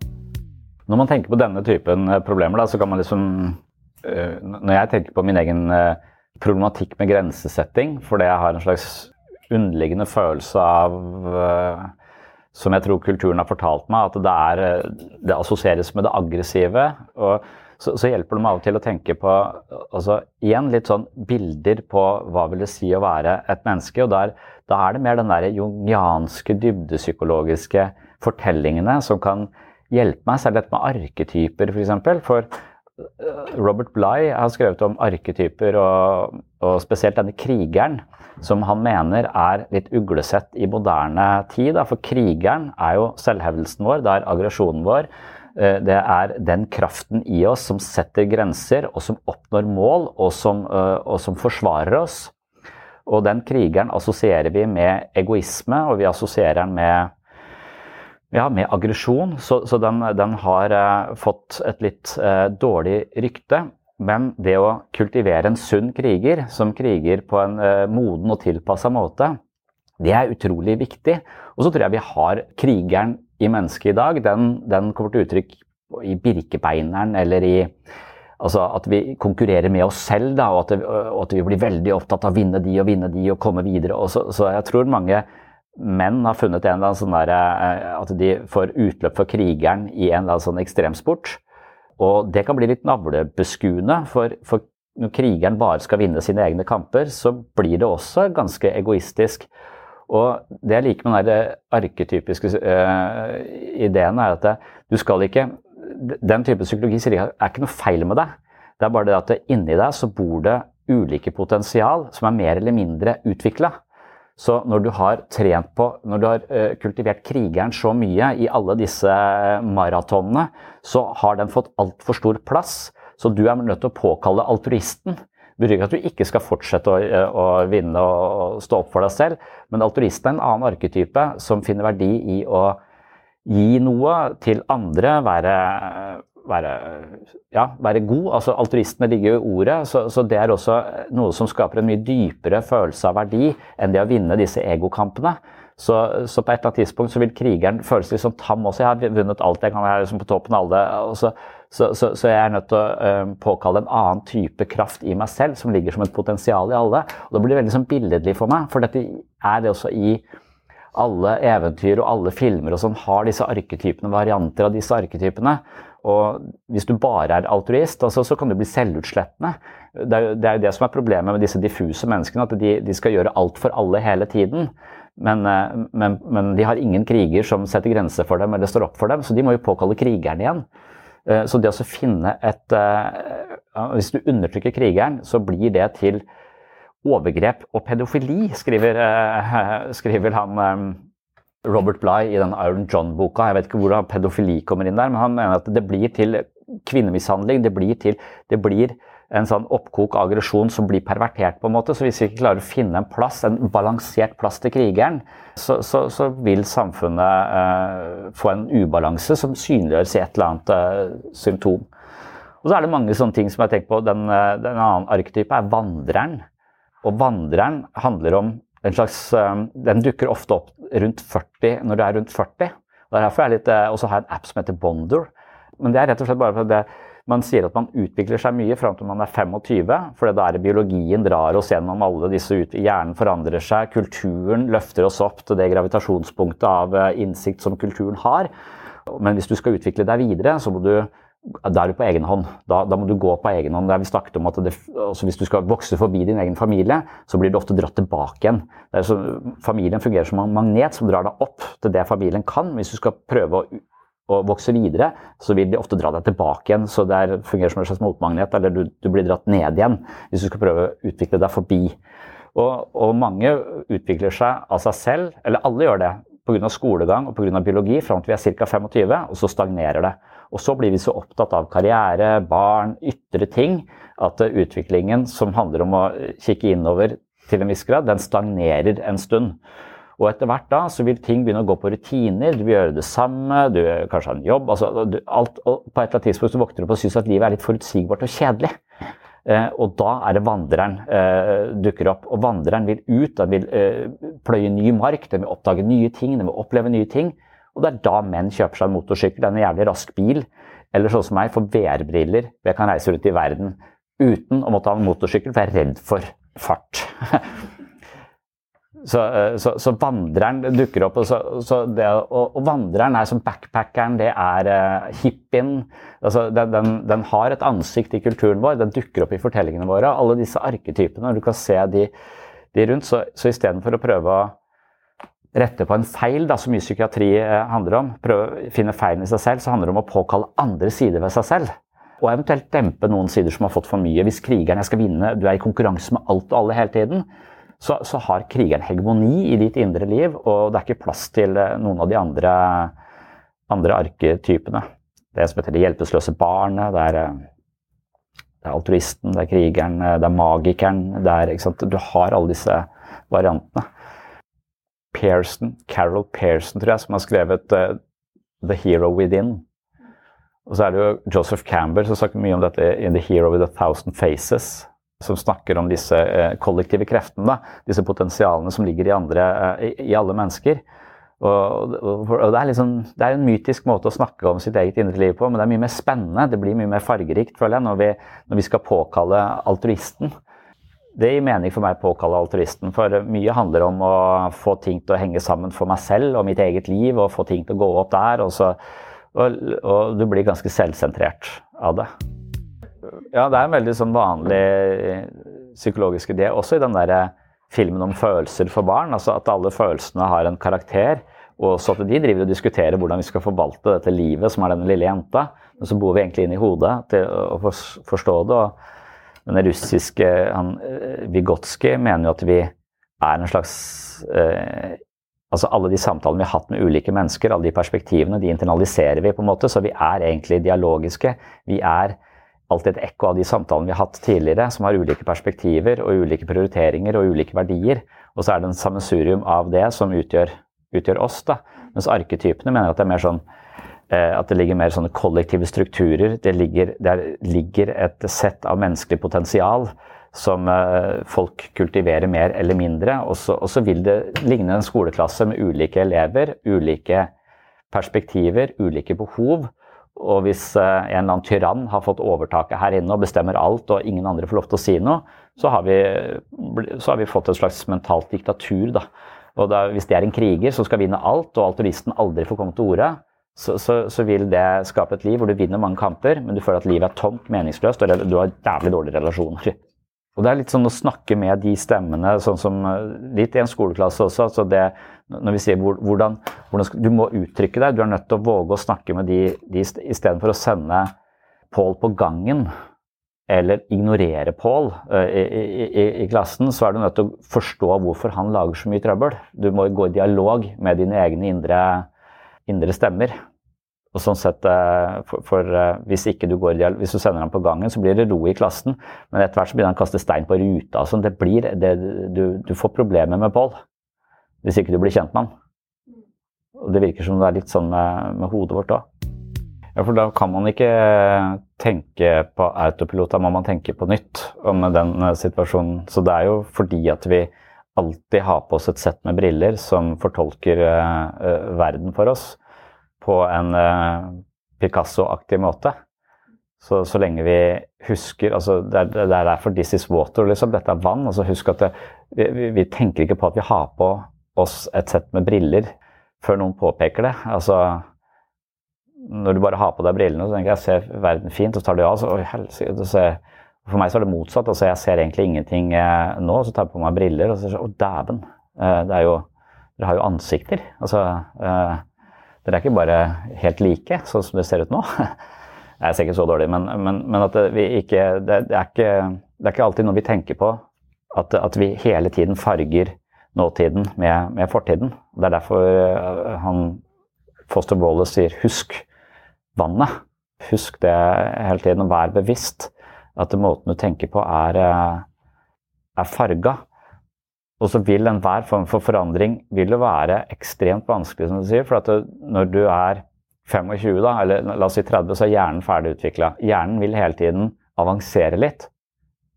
Når man tenker på denne typen problemer, da, så kan man liksom uh, Når jeg tenker på min egen uh, problematikk med grensesetting, fordi jeg har en slags underliggende følelse av som jeg tror kulturen har fortalt meg, at det, er, eh, det assosieres med det aggressive. og så, så, hjelper det meg av og til å tenke på altså, igjen litt sånn bilder på hva vil det si å være et menneske. og der, Da er det mer den der jungianske, dybdepsykologiske fortellingene som kan hjelpe meg, særlig dette med arketyper f.eks. For, for Robert Bligh har skrevet om arketyper, og, og spesielt denne krigeren som han mener er litt uglesett i moderne tid. For krigeren er jo selvhevdelsen vår, det er aggresjonen vår. Eh, det er den kraften i oss som setter grenser, og som oppnår mål, og som, eh, og som forsvarer oss. Og den krigeren assosierer vi med egoisme, og vi assosierer den med, ja, med aggresjon. Så, så den, den, har eh, fått et litt eh, dårlig rykte. Men det å kultivere en sunn kriger, som kriger på en eh, moden og tilpassa måte, det er utrolig viktig. Og så tror jeg vi har krigeren i mennesket i dag. Den, den kommer til uttrykk i Birkebeineren eller i Altså at vi konkurrerer med oss selv, da, og, at, og at, vi blir veldig opptatt av å vinne de og vinne de og komme videre. Og så, så jeg tror mange menn har funnet en eller annen sånn der, eh, at de får utløp for krigeren i en eller annen sånn ekstremsport. Og det kan bli litt navlebeskuende, for, for når krigeren bare skal vinne sine egne kamper, så blir det også ganske egoistisk. Og det jeg liker med den arketypiske uh, ideen, er at det, du skal ikke Den type psykologi sier ikke er ikke noe feil med deg. Det er bare det at inni deg så bor det ulike potensial som er mer eller mindre utvikla. Så når du har trent på, når du har uh, kultivert krigeren så mye i alle disse maratonene, så har den fått altfor stor plass. Så du er nødt til å påkalle altruisten. Det betyr ikke at du ikke skal fortsette å, eh, å, vinne og stå opp for deg selv, men altruisten er en annen arketype som finner verdi i å gi noe til andre, være, være, ja, være god. Altså altruistene ligger jo i ordet, så, så, det er også noe som skaper en mye dypere følelse av verdi enn det å vinne disse egokampene. Så, så, på et eller annet tidspunkt så vil krigeren føles litt som tam også. Jeg har vunnet alt jeg kan, er liksom på toppen av alle. Så, så, jeg er nødt til å uh, påkalle en annen type kraft i meg selv som ligger som et potensial i alle. Og det blir veldig sånn billedlig for meg, for dette er det også i alle eventyr og alle filmer og sånn har disse arketypene, varianter av disse arketypene. Og hvis du bare er altruist, altså, så kan du bli selvutslettende. Det er, det er jo det som er problemet med disse diffuse menneskene, at de, de skal gjøre alt for alle hele tiden. Men, eh, men, men, de har ingen kriger som setter grenser for dem eller står opp for dem, så de må jo påkalle krigeren igjen. Eh, så det å finne et eh, Hvis du undertrykker krigeren, så blir det til overgrep og pedofili, skriver, *laughs* skriver han Robert Bligh i den Iron John-boka. Jeg vet ikke hvordan pedofili kommer inn der, men han mener at det blir til kvinnemishandling. Det blir til det blir en sånn oppkok aggresjon som blir pervertert. på en måte, så Hvis vi ikke klarer å finne en plass, en balansert plass til krigeren, så, så, så vil samfunnet eh, få en ubalanse som synliggjøres i et eller annet eh, symptom. Og så er det mange sånne ting som jeg har tenkt på. Den, uh, den annen arketype er vandreren. Og vandreren handler om en slags Den dukker ofte opp rundt 40 når du er rundt 40. Og derfor er litt, også har jeg en app som heter Bonder. Men det er rett og slett bare fordi man sier at man utvikler seg mye fram til man er 25, for da er det biologien drar oss gjennom alle disse ut... Hjernen forandrer seg, kulturen løfter oss opp til det gravitasjonspunktet av eh, innsikt som kulturen har. Men hvis du skal utvikle deg videre, så må du da er du på egen hånd. Da, da, må du gå på egen hånd. Der vi snakket om at det, altså Hvis du skal vokse forbi din egen familie, så blir du ofte dratt tilbake igjen. Så, familien fungerer som en magnet som drar deg opp til det familien kan. Hvis du skal prøve å å vokse videre, så vil de ofte dra deg tilbake igjen. Så det er, fungerer som en slags motmagnet, eller du, du, blir dratt ned igjen hvis du skal prøve å utvikle deg forbi. Og, og mange utvikler seg av seg selv, eller alle gjør det, pga. skolegang og på grunn av biologi fram til vi er ca. 25, og så stagnerer det. Og så blir vi så opptatt av karriere, barn, ytre ting, at utviklingen som handler om å kikke innover til en viss grad, den stagnerer en stund. Og etter hvert da så vil ting begynne å gå på rutiner, du vil gjøre det samme, du kanskje har en jobb altså, du, alt, og På et eller annet tidspunkt så våkner du opp og syns at livet er litt forutsigbart og kjedelig. Eh, og da er det vandreren eh, dukker opp. Og vandreren vil ut, den vil eh, pløye ny mark, den vil oppdage nye ting, den vil oppleve nye ting. Og det er da menn kjøper seg en motorsykkel, en jævlig rask bil. Eller sånn som meg, får VR-briller. Jeg kan reise rundt i verden uten å måtte ha en motorsykkel, for jeg er redd for fart. *laughs* Så, eh, så, så, vandreren dukker opp. Og, så, det, og, og, vandreren er som backpackeren, det er uh, hippien. Altså, den, den, den, har et ansikt i kulturen vår, den dukker opp i fortellingene våre. Alle disse arketypene, når du kan se de, de rundt. Så, så istedenfor å prøve å rette på en feil, da, så mye psykiatri uh, handler om, prøve å finne feilen i seg selv, så handler det om å påkalle andre sider ved seg selv. Og eventuelt dempe noen sider som har fått for mye. Hvis krigeren jeg skal vinne, du er i konkurranse med alt og alle hele tiden så, så, har krigeren hegemoni i ditt indre liv, og det er ikke plass til eh, noen av de andre, andre arketypene. Det som heter det hjelpeløse barnet, det er, eh, det er, altruisten, det er krigeren, eh, det er magikeren det er, Du har alle disse variantene. Pearson, Carol Pearson, tror jeg, som har skrevet uh, 'The Hero Within'. Og så er det jo Joseph Campbell som snakker mye om dette i 'The Hero with a Thousand Faces' som snakker om disse uh, kollektive kreftene, da, disse potensialene som ligger i, andre, eh, i alle mennesker. Og, og, og det, er liksom, det er en mytisk måte å snakke om sitt eget indre liv på, men det er mye mer spennende. Det blir mye mer fargerikt, føler jeg, når vi, når vi skal påkalle altruisten. Det gir mening for meg å påkalle altruisten, for mye handler om å få ting til å henge sammen for meg selv og mitt eget liv, og få ting til å gå opp der. Og, så, og, og du blir ganske selvsentrert av det Ja, det er en veldig sånn vanlig eh, psykologisk idé, også i den der filmen om følelser for barn. altså At alle følelsene har en karakter. Og så at de driver og diskuterer hvordan vi skal forvalte dette livet som er denne lille jenta. Men så bor vi egentlig inn i hodet til å forstå det. og den russiske han, eh, Vygotsky mener jo at vi er en slags eh, altså Alle de samtalene vi har hatt med ulike mennesker, alle de perspektivene, de internaliserer vi på en måte. Så vi er egentlig dialogiske. Vi er alltid et ekko av de samtalene vi har hatt tidligere, som har ulike perspektiver og ulike prioriteringer og ulike verdier. Og så er det en sammensurium av det som utgjør, utgjør oss. da. Mens arketypene mener at det er mer sånn at det ligger mer sånne kollektive strukturer. Det ligger, der ligger et sett av menneskelig potensial som eh, folk kultiverer mer eller mindre. Og så vil det ligne en skoleklasse med ulike elever, ulike perspektiver, ulike behov. Og hvis eh, en eller annen tyrann har fått overtaket her inne og bestemmer alt, og ingen andre får lov til å si noe, så har vi, så har vi fått et slags mentalt diktatur. Da. Og da, hvis det er en kriger som skal vinne alt, og alturisten aldri får komme til orde, så, så, så, vil det skape et liv hvor du vinner mange kamper, men du føler at livet er tomt, meningsløst, og du har jævlig dårlige relasjoner. *laughs* Og det er litt sånn å snakke med de stemmene, sånn som eh, litt i en skoleklasse også. altså det, Når vi sier hvordan, hvordan skal, Du må uttrykke deg, du er nødt til å våge å snakke med de, de istedenfor å sende Pål på gangen eller ignorere Pål uh, i, i, i, klassen, så er du nødt til å forstå hvorfor han lager så mye trøbbel. Du må gå i dialog med dine egne indre, indre stemmer. Og sånn sett, eh, for, for eh, hvis, du går, hvis du sender ham på gangen, så blir det ro i klassen. Men etter hvert så blir han kaste stein på ruta. Sånn. Det blir, det, du, du, får problemer med Pål hvis ikke du blir kjent med han. Og det virker som det er litt sånn med, med hodet vårt òg. Ja, for da kan man ikke tenke på autopilot, da må man tenke på nytt om den eh, situasjonen. Så det er jo fordi at vi alltid ha på oss et sett med briller som fortolker uh, verden for oss på en uh, Picasso-aktig måte. Så, så, lenge vi husker altså Det er, det er derfor 'this is water'. Liksom. Dette er vann. altså Husk at det, vi, vi, tenker ikke på at vi har på oss et sett med briller før noen påpeker det. altså Når du bare har på deg brillene, så tenker jeg jeg ser verden fint, og så tar du av. så, oi, helsike, For meg så er det motsatt. altså Jeg ser egentlig ingenting eh, nå, så tar jeg på meg briller og så sier å dæven. Eh, det er jo Dere har jo ansikter. altså eh, dere er ikke bare helt like, sånn som det ser ut nå. *laughs* Jeg ser ikke så dårlig, men, men, men at ikke, det, er ikke, det, er ikke, alltid noe vi tenker på. At, at vi hele tiden farger nåtiden med, med, fortiden. Det er derfor han Foster Wallace sier 'husk vannet'. Husk det hele tiden, og vær bevisst at måten du tenker på, er, eh, er farga. Og så vil enhver form for forandring vil være ekstremt vanskelig, som du sier. For det, når du er 25, da, eller la oss si 30, så er hjernen ferdig utvikla. Hjernen vil hele tiden avansere litt.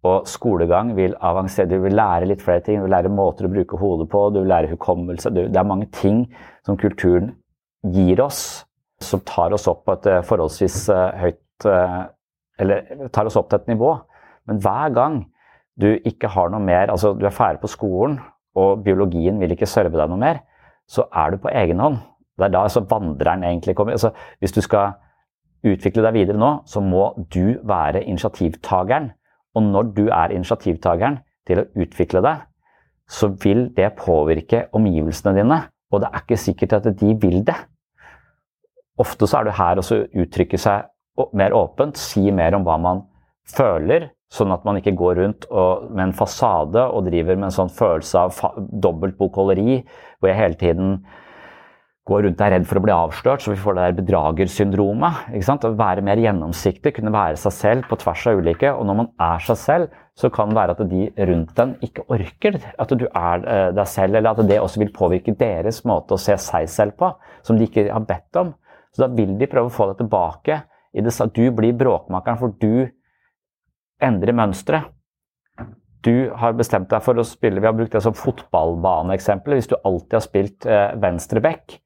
Og skolegang vil avansere. Du vil lære litt flere ting. Du vil lære måter å bruke hodet på, du vil lære hukommelse. Det er mange ting som kulturen gir oss, som tar oss opp på et eh, forholdsvis eh, høyt Eller tar oss opp til et nivå. Men hver gang du ikke har noe mer Altså, du er ferdig på skolen, og biologien vil ikke serve deg noe mer, så er du på egen hånd. Det er da altså, vandreren egentlig kommer. Altså, hvis du skal utvikle deg videre nå, så må du være initiativtakeren. Og når du er initiativtakeren til å utvikle deg, så vil det påvirke omgivelsene dine. Og det er ikke sikkert at de vil det. Ofte så er du her og uttrykke seg mer åpent, si mer om hva man føler, Sånn at man ikke går rundt og, med en fasade og driver med en sånn følelse av dobbeltbokholderi, hvor jeg hele tiden går rundt og er redd for å bli avslørt, så vi får det der bedragersyndromet. ikke sant? Å være mer gjennomsiktig, kunne være seg selv på tvers av ulike. Og når man er seg selv, så kan det være at de rundt den ikke orker at du er eh, deg selv, eller at det også vil påvirke deres måte å se seg selv på, som de ikke har bedt om. Så da vil de prøve å få deg tilbake. I det, Du blir bråkmakeren, for du endrer mønsteret. Du har bestemt deg for å spille Vi har brukt det som fotballbaneeksempel. Hvis du alltid har spilt eh, venstre back,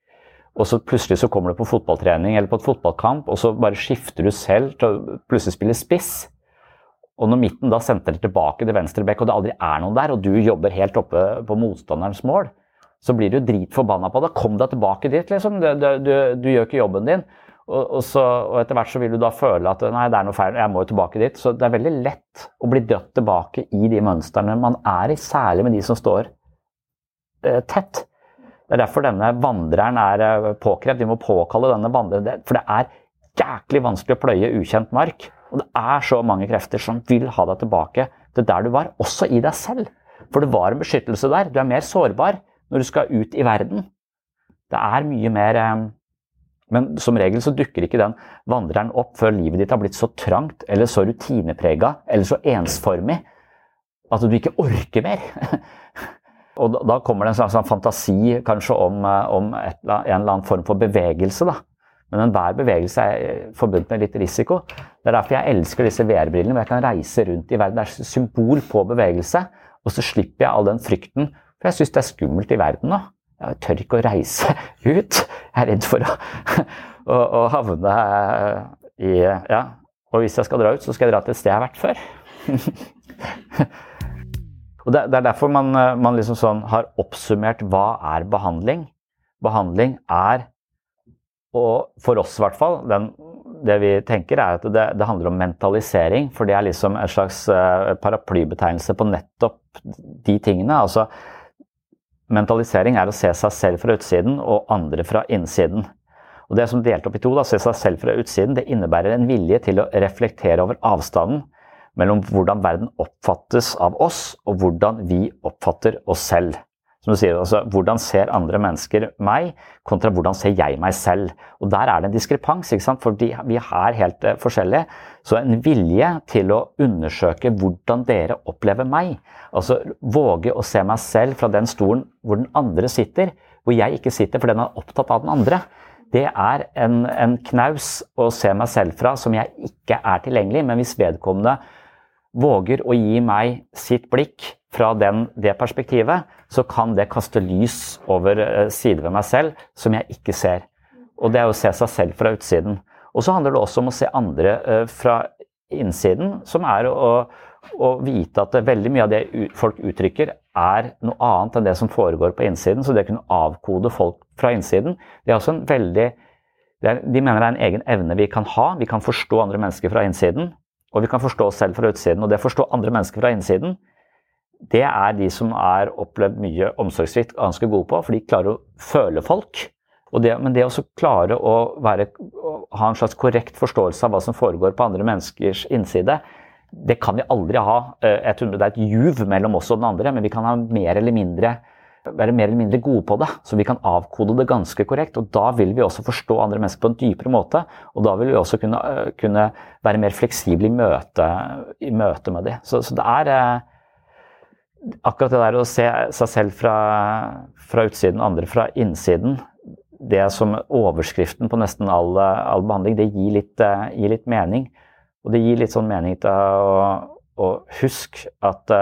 og så plutselig så kommer du på fotballtrening eller på et fotballkamp, og så bare skifter du selv til å plutselig spille spiss. Og når midten da sentrer tilbake til venstre bekk, og det aldri er noen der, og du jobber helt oppe på motstanderens mål, så blir du dritforbanna på det. Kom deg tilbake dit, liksom. Du, du, du gjør ikke jobben din. Og, og, så, og, etter hvert så vil du da føle at nei, det er noe feil, jeg må jo tilbake dit. Så det er veldig lett å bli dratt tilbake i de mønstrene man er i, særlig med de som står eh, tett. Det er derfor denne vandreren er eh, påkrevd. Vi må påkalle denne vandreren, for det er jæklig vanskelig å pløye ukjent mark. Og det er så mange krefter som vil ha deg tilbake til der du var, også i deg selv. For det var en beskyttelse der. Du er mer sårbar når du skal ut i verden. Det er mye mer eh, Men som regel så dukker ikke den vandreren opp før livet ditt har blitt så trangt eller så rutineprega eller så ensformig at du ikke orker mer. *laughs* Og da, kommer det en slags fantasi kanskje om, eh, om et, en eller annen form for bevegelse. da. Men enhver bevegelse er forbundet med litt risiko. Det er derfor jeg elsker disse VR-brillene, hvor jeg kan reise rundt i verden. Det er et symbol på bevegelse. Og så slipper jeg all den frykten, for jeg syns det er skummelt i verden nå. Jeg tør ikke å reise *laughs* ut. Jeg er redd for å, *laughs* å, å havne i Ja. Og hvis jeg skal dra ut, så skal jeg dra til et sted jeg har vært før. *laughs* og det, det, er derfor man, man liksom sånn har oppsummert hva er behandling. Behandling er og for oss i hvert fall, den, det vi tenker er at det, det, handler om mentalisering. For det er liksom en slags uh, paraplybetegnelse på nettopp de tingene. Altså, mentalisering er å se seg selv fra utsiden og andre fra innsiden. Og Det som delt opp i to, da, se seg selv fra utsiden, det innebærer en vilje til å reflektere over avstanden mellom hvordan verden oppfattes av oss, og hvordan vi oppfatter oss selv som du sier, altså, Hvordan ser andre mennesker meg, kontra hvordan ser jeg meg selv? Og Der er det en diskrepans, ikke sant? fordi vi er helt uh, forskjellige. Så en vilje til å undersøke hvordan dere opplever meg. Altså våge å se meg selv fra den stolen hvor den andre sitter, hvor jeg ikke sitter fordi den er opptatt av den andre. Det er en, en knaus å se meg selv fra som jeg ikke er tilgjengelig. Men hvis vedkommende våger å gi meg sitt blikk fra den, det perspektivet, så kan det kaste lys over eh, sider ved meg selv som jeg ikke ser. Og det er å se seg selv fra utsiden. Og så handler det også om å se andre uh, fra innsiden, som er å, å, vite at veldig mye av det folk uttrykker, er noe annet enn det som foregår på innsiden. Så det å kunne avkode folk fra innsiden, det er også en veldig De mener det er en egen evne vi kan ha. Vi kan forstå andre mennesker fra innsiden, og vi kan forstå oss selv fra utsiden. Og det å forstå andre mennesker fra innsiden, det er de som er opplevd mye omsorgssvikt, ganske gode på. For de klarer å føle folk. Det, men det å klare å, være, å, ha en slags korrekt forståelse av hva som foregår på andre menneskers innside, det kan vi aldri ha. Jeg tror det er et juv mellom oss og den andre, men vi kan ha mer eller mindre, være mer eller mindre gode på det. Så vi kan avkode det ganske korrekt. og Da vil vi også forstå andre mennesker på en dypere måte. Og da vil vi også kunne, kunne være mer fleksible i møte, i møte med dem. Så, så det er akkurat det der å se seg selv fra, fra utsiden, andre fra innsiden, det som overskriften på nesten all, all behandling, det gir litt, gir litt, mening. Og det gir litt sånn mening til å, å huske at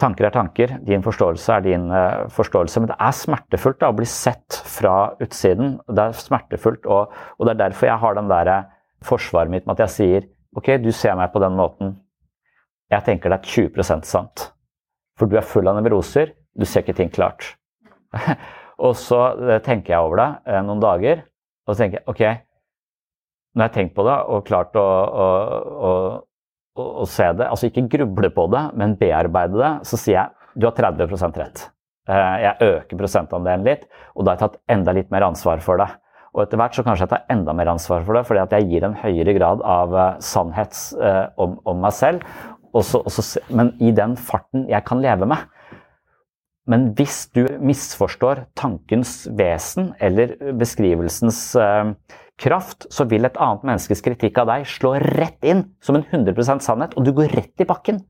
tanker er tanker, din forståelse er din uh, forståelse. Men det er smertefullt da, å bli sett fra utsiden. Det er smertefullt, og, og det er derfor jeg har den der forsvaret mitt med at jeg sier ok, du ser meg på den måten, jeg tenker det er 20% sant. For du er full av nevroser, du ser ikke ting klart. *laughs* og så eh, tenker jeg over det eh, noen dager, og så tenker jeg ok, når jeg har tenkt på det og klart å, å, å, å, se det, altså ikke gruble på det, men bearbeide det, så sier jeg du har 30 rett. Eh, jeg øker prosentandelen litt, og da har jeg tatt enda litt mer ansvar for det. Og etter hvert så kanskje jeg tar enda mer ansvar for det, fordi at jeg gir en høyere grad av sannhet om, om meg selv. Også, også, men i den farten jeg kan leve med. Men hvis du misforstår tankens vesen eller beskrivelsens kraft, så vil et annet menneskes kritikk av deg slå rett inn som en 100% sannhet, og du går rett i bakken.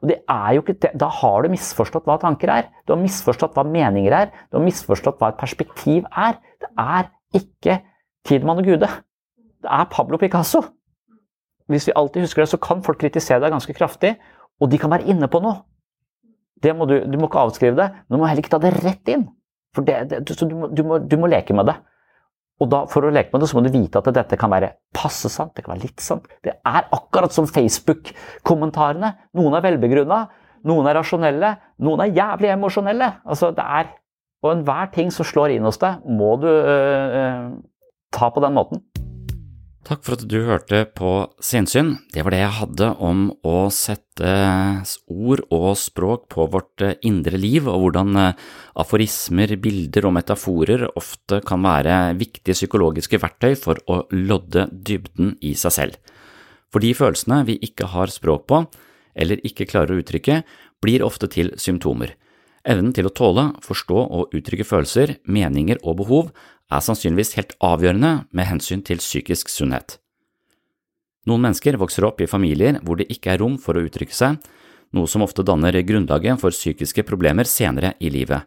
Og det er jo ikke, Da har du misforstått hva tanker er. Du har misforstått hva meninger er. Du har misforstått hva et perspektiv er. Det er ikke Tidemann og Gude. Det er Pablo Picasso hvis vi alltid husker det, så kan folk kritisere deg ganske kraftig, og de kan være inne på noe. Må du, du, må ikke avskrive det, men du må heller ikke ta det rett inn. Det, det, du, du, må, du, må, leke med det. Og da, For å leke med det, så må du vite at dette kan være passe sant, det kan være litt sant. Det er akkurat som Facebook-kommentarene. Noen er velbegrunna, noen er rasjonelle, noen er jævlig emosjonelle. Altså, det er, Og enhver ting som slår inn hos deg, må du øh, ta på den måten. Takk for at du hørte på Sinsyn. Det var det jeg hadde om å sette ord og språk på vårt indre liv, og hvordan aforismer, bilder og metaforer ofte kan være viktige psykologiske verktøy for å lodde dybden i seg selv. For de følelsene vi ikke har språk på, eller ikke klarer å uttrykke, blir ofte til symptomer. Evnen til å tåle, forstå og uttrykke følelser, meninger og behov er sannsynligvis helt avgjørende med hensyn til psykisk sunnhet. Noen mennesker vokser opp i familier hvor det ikke er rom for å uttrykke seg, noe som ofte danner grunnlaget for psykiske problemer senere i livet.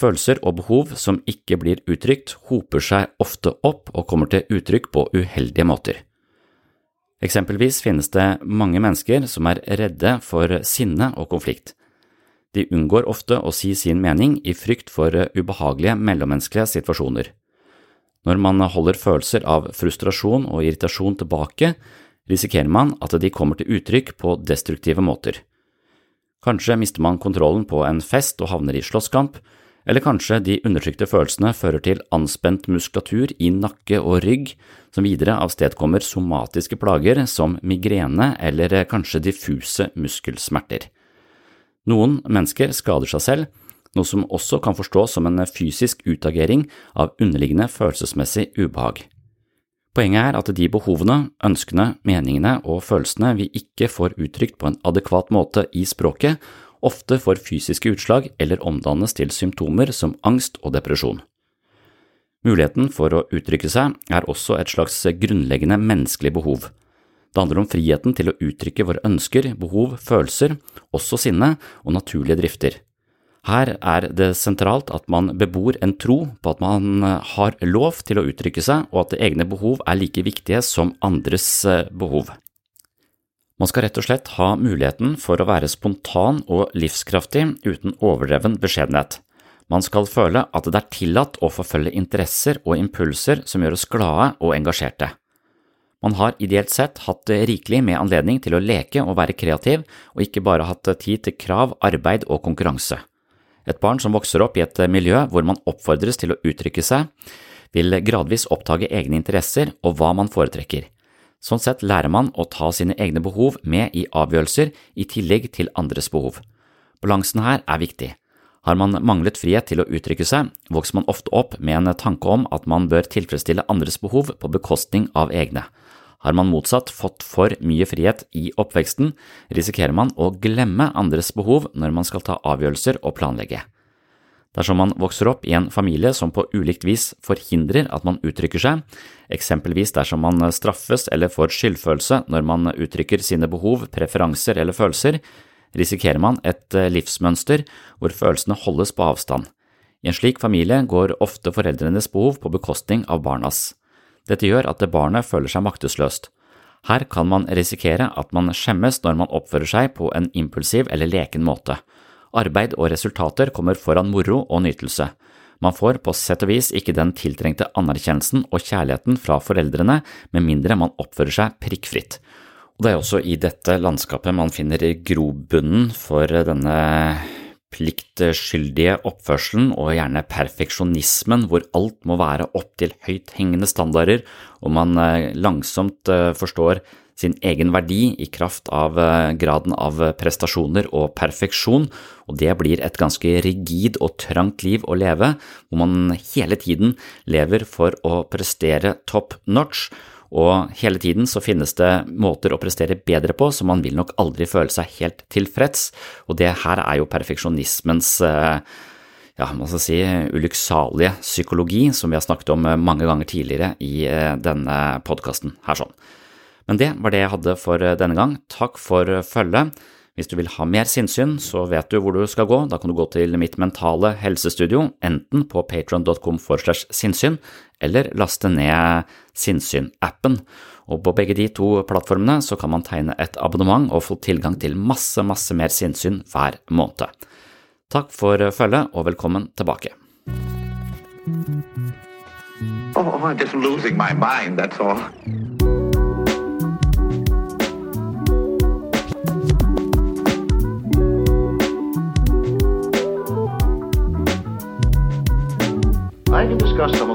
Følelser og behov som ikke blir uttrykt, hoper seg ofte opp og kommer til uttrykk på uheldige måter. Eksempelvis finnes det mange mennesker som er redde for sinne og konflikt. De unngår ofte å si sin mening i frykt for ubehagelige mellommenneskelige situasjoner. Når man holder følelser av frustrasjon og irritasjon tilbake, risikerer man at de kommer til uttrykk på destruktive måter. Kanskje mister man kontrollen på en fest og havner i slåsskamp, eller kanskje de undertrykte følelsene fører til anspent muskulatur i nakke og rygg, som videre avstedkommer somatiske plager som migrene eller kanskje diffuse muskelsmerter. Noen mennesker skader seg selv, noe som også kan forstås som en fysisk utagering av underliggende følelsesmessig ubehag. Poenget er at de behovene, ønskene, meningene og følelsene vi ikke får uttrykt på en adekvat måte i språket, ofte får fysiske utslag eller omdannes til symptomer som angst og depresjon. Muligheten for å uttrykke seg er også et slags grunnleggende menneskelig behov. Det handler om friheten til å uttrykke våre ønsker, behov, følelser, også sinne og naturlige drifter. Her er det sentralt at man bebor en tro på at man har lov til å uttrykke seg, og at egne behov er like viktige som andres eh, behov. Man skal rett og slett ha muligheten for å være spontan og livskraftig uten overdreven beskjedenhet. Man skal føle at det er tillatt å forfølge interesser og impulser som gjør oss glade og engasjerte. Man har ideelt sett hatt rikelig med anledning til å leke og være kreativ, og ikke bare hatt tid til krav, arbeid og konkurranse. Et barn som vokser opp i et miljø hvor man oppfordres til å uttrykke seg, vil gradvis oppdage egne interesser og hva man foretrekker. Sånn sett lærer man å ta sine egne behov med i avgjørelser i tillegg til andres behov. Balansen her er viktig. Har man manglet frihet til å uttrykke seg, vokser man ofte opp med en tanke om at man bør tilfredsstille andres behov på bekostning av egne. Har man motsatt fått for mye frihet i oppveksten, risikerer man å glemme andres behov når man skal ta avgjørelser og planlegge. Dersom man vokser opp i en familie som på ulikt vis forhindrer at man uttrykker seg, eksempelvis dersom man straffes eller får skyldfølelse når man uttrykker sine behov, preferanser eller følelser, risikerer man et livsmønster hvor følelsene holdes på avstand. I en slik familie går ofte foreldrenes behov på bekostning av barnas. Dette gjør at barnet føler seg maktesløst. Her kan man risikere at man skjemmes når man oppfører seg på en impulsiv eller leken måte. Arbeid og resultater kommer foran moro og nytelse. Man får på sett og vis ikke den tiltrengte anerkjennelsen og kjærligheten fra foreldrene med mindre man oppfører seg prikkfritt. Og det er også i dette landskapet man finner grobunnen for denne pliktskyldige oppførselen og gjerne perfeksjonismen hvor alt må være opp til høythengende standarder og man eh, langsomt eh, forstår sin egen verdi i kraft av eh, graden av prestasjoner og perfeksjon, og det blir et ganske rigid og trangt liv å leve, hvor man hele tiden lever for å prestere top notch, og hele tiden så finnes det måter å prestere bedre på, så man vil nok aldri føle seg helt tilfreds, og det her er jo perfeksjonismens eh, ja, man skal si, ulykksalige psykologi, som vi har snakket om mange ganger tidligere i eh, denne podkasten her sånn. Men det var det jeg hadde for eh, denne gang. Takk for følget. Hvis du vil ha mer sinnssyn, så vet du hvor du skal gå. Da kan du gå til mitt mentale helsestudio, enten på patron.com for slash sinnssyn, eller laste ned Sinnssyn-appen. Og på begge de to plattformene så kan man tegne et abonnement og få tilgang til masse, masse mer sinnssyn hver måned. Takk for følget, og velkommen tilbake. Oh, I'm just losing my mind, that's all.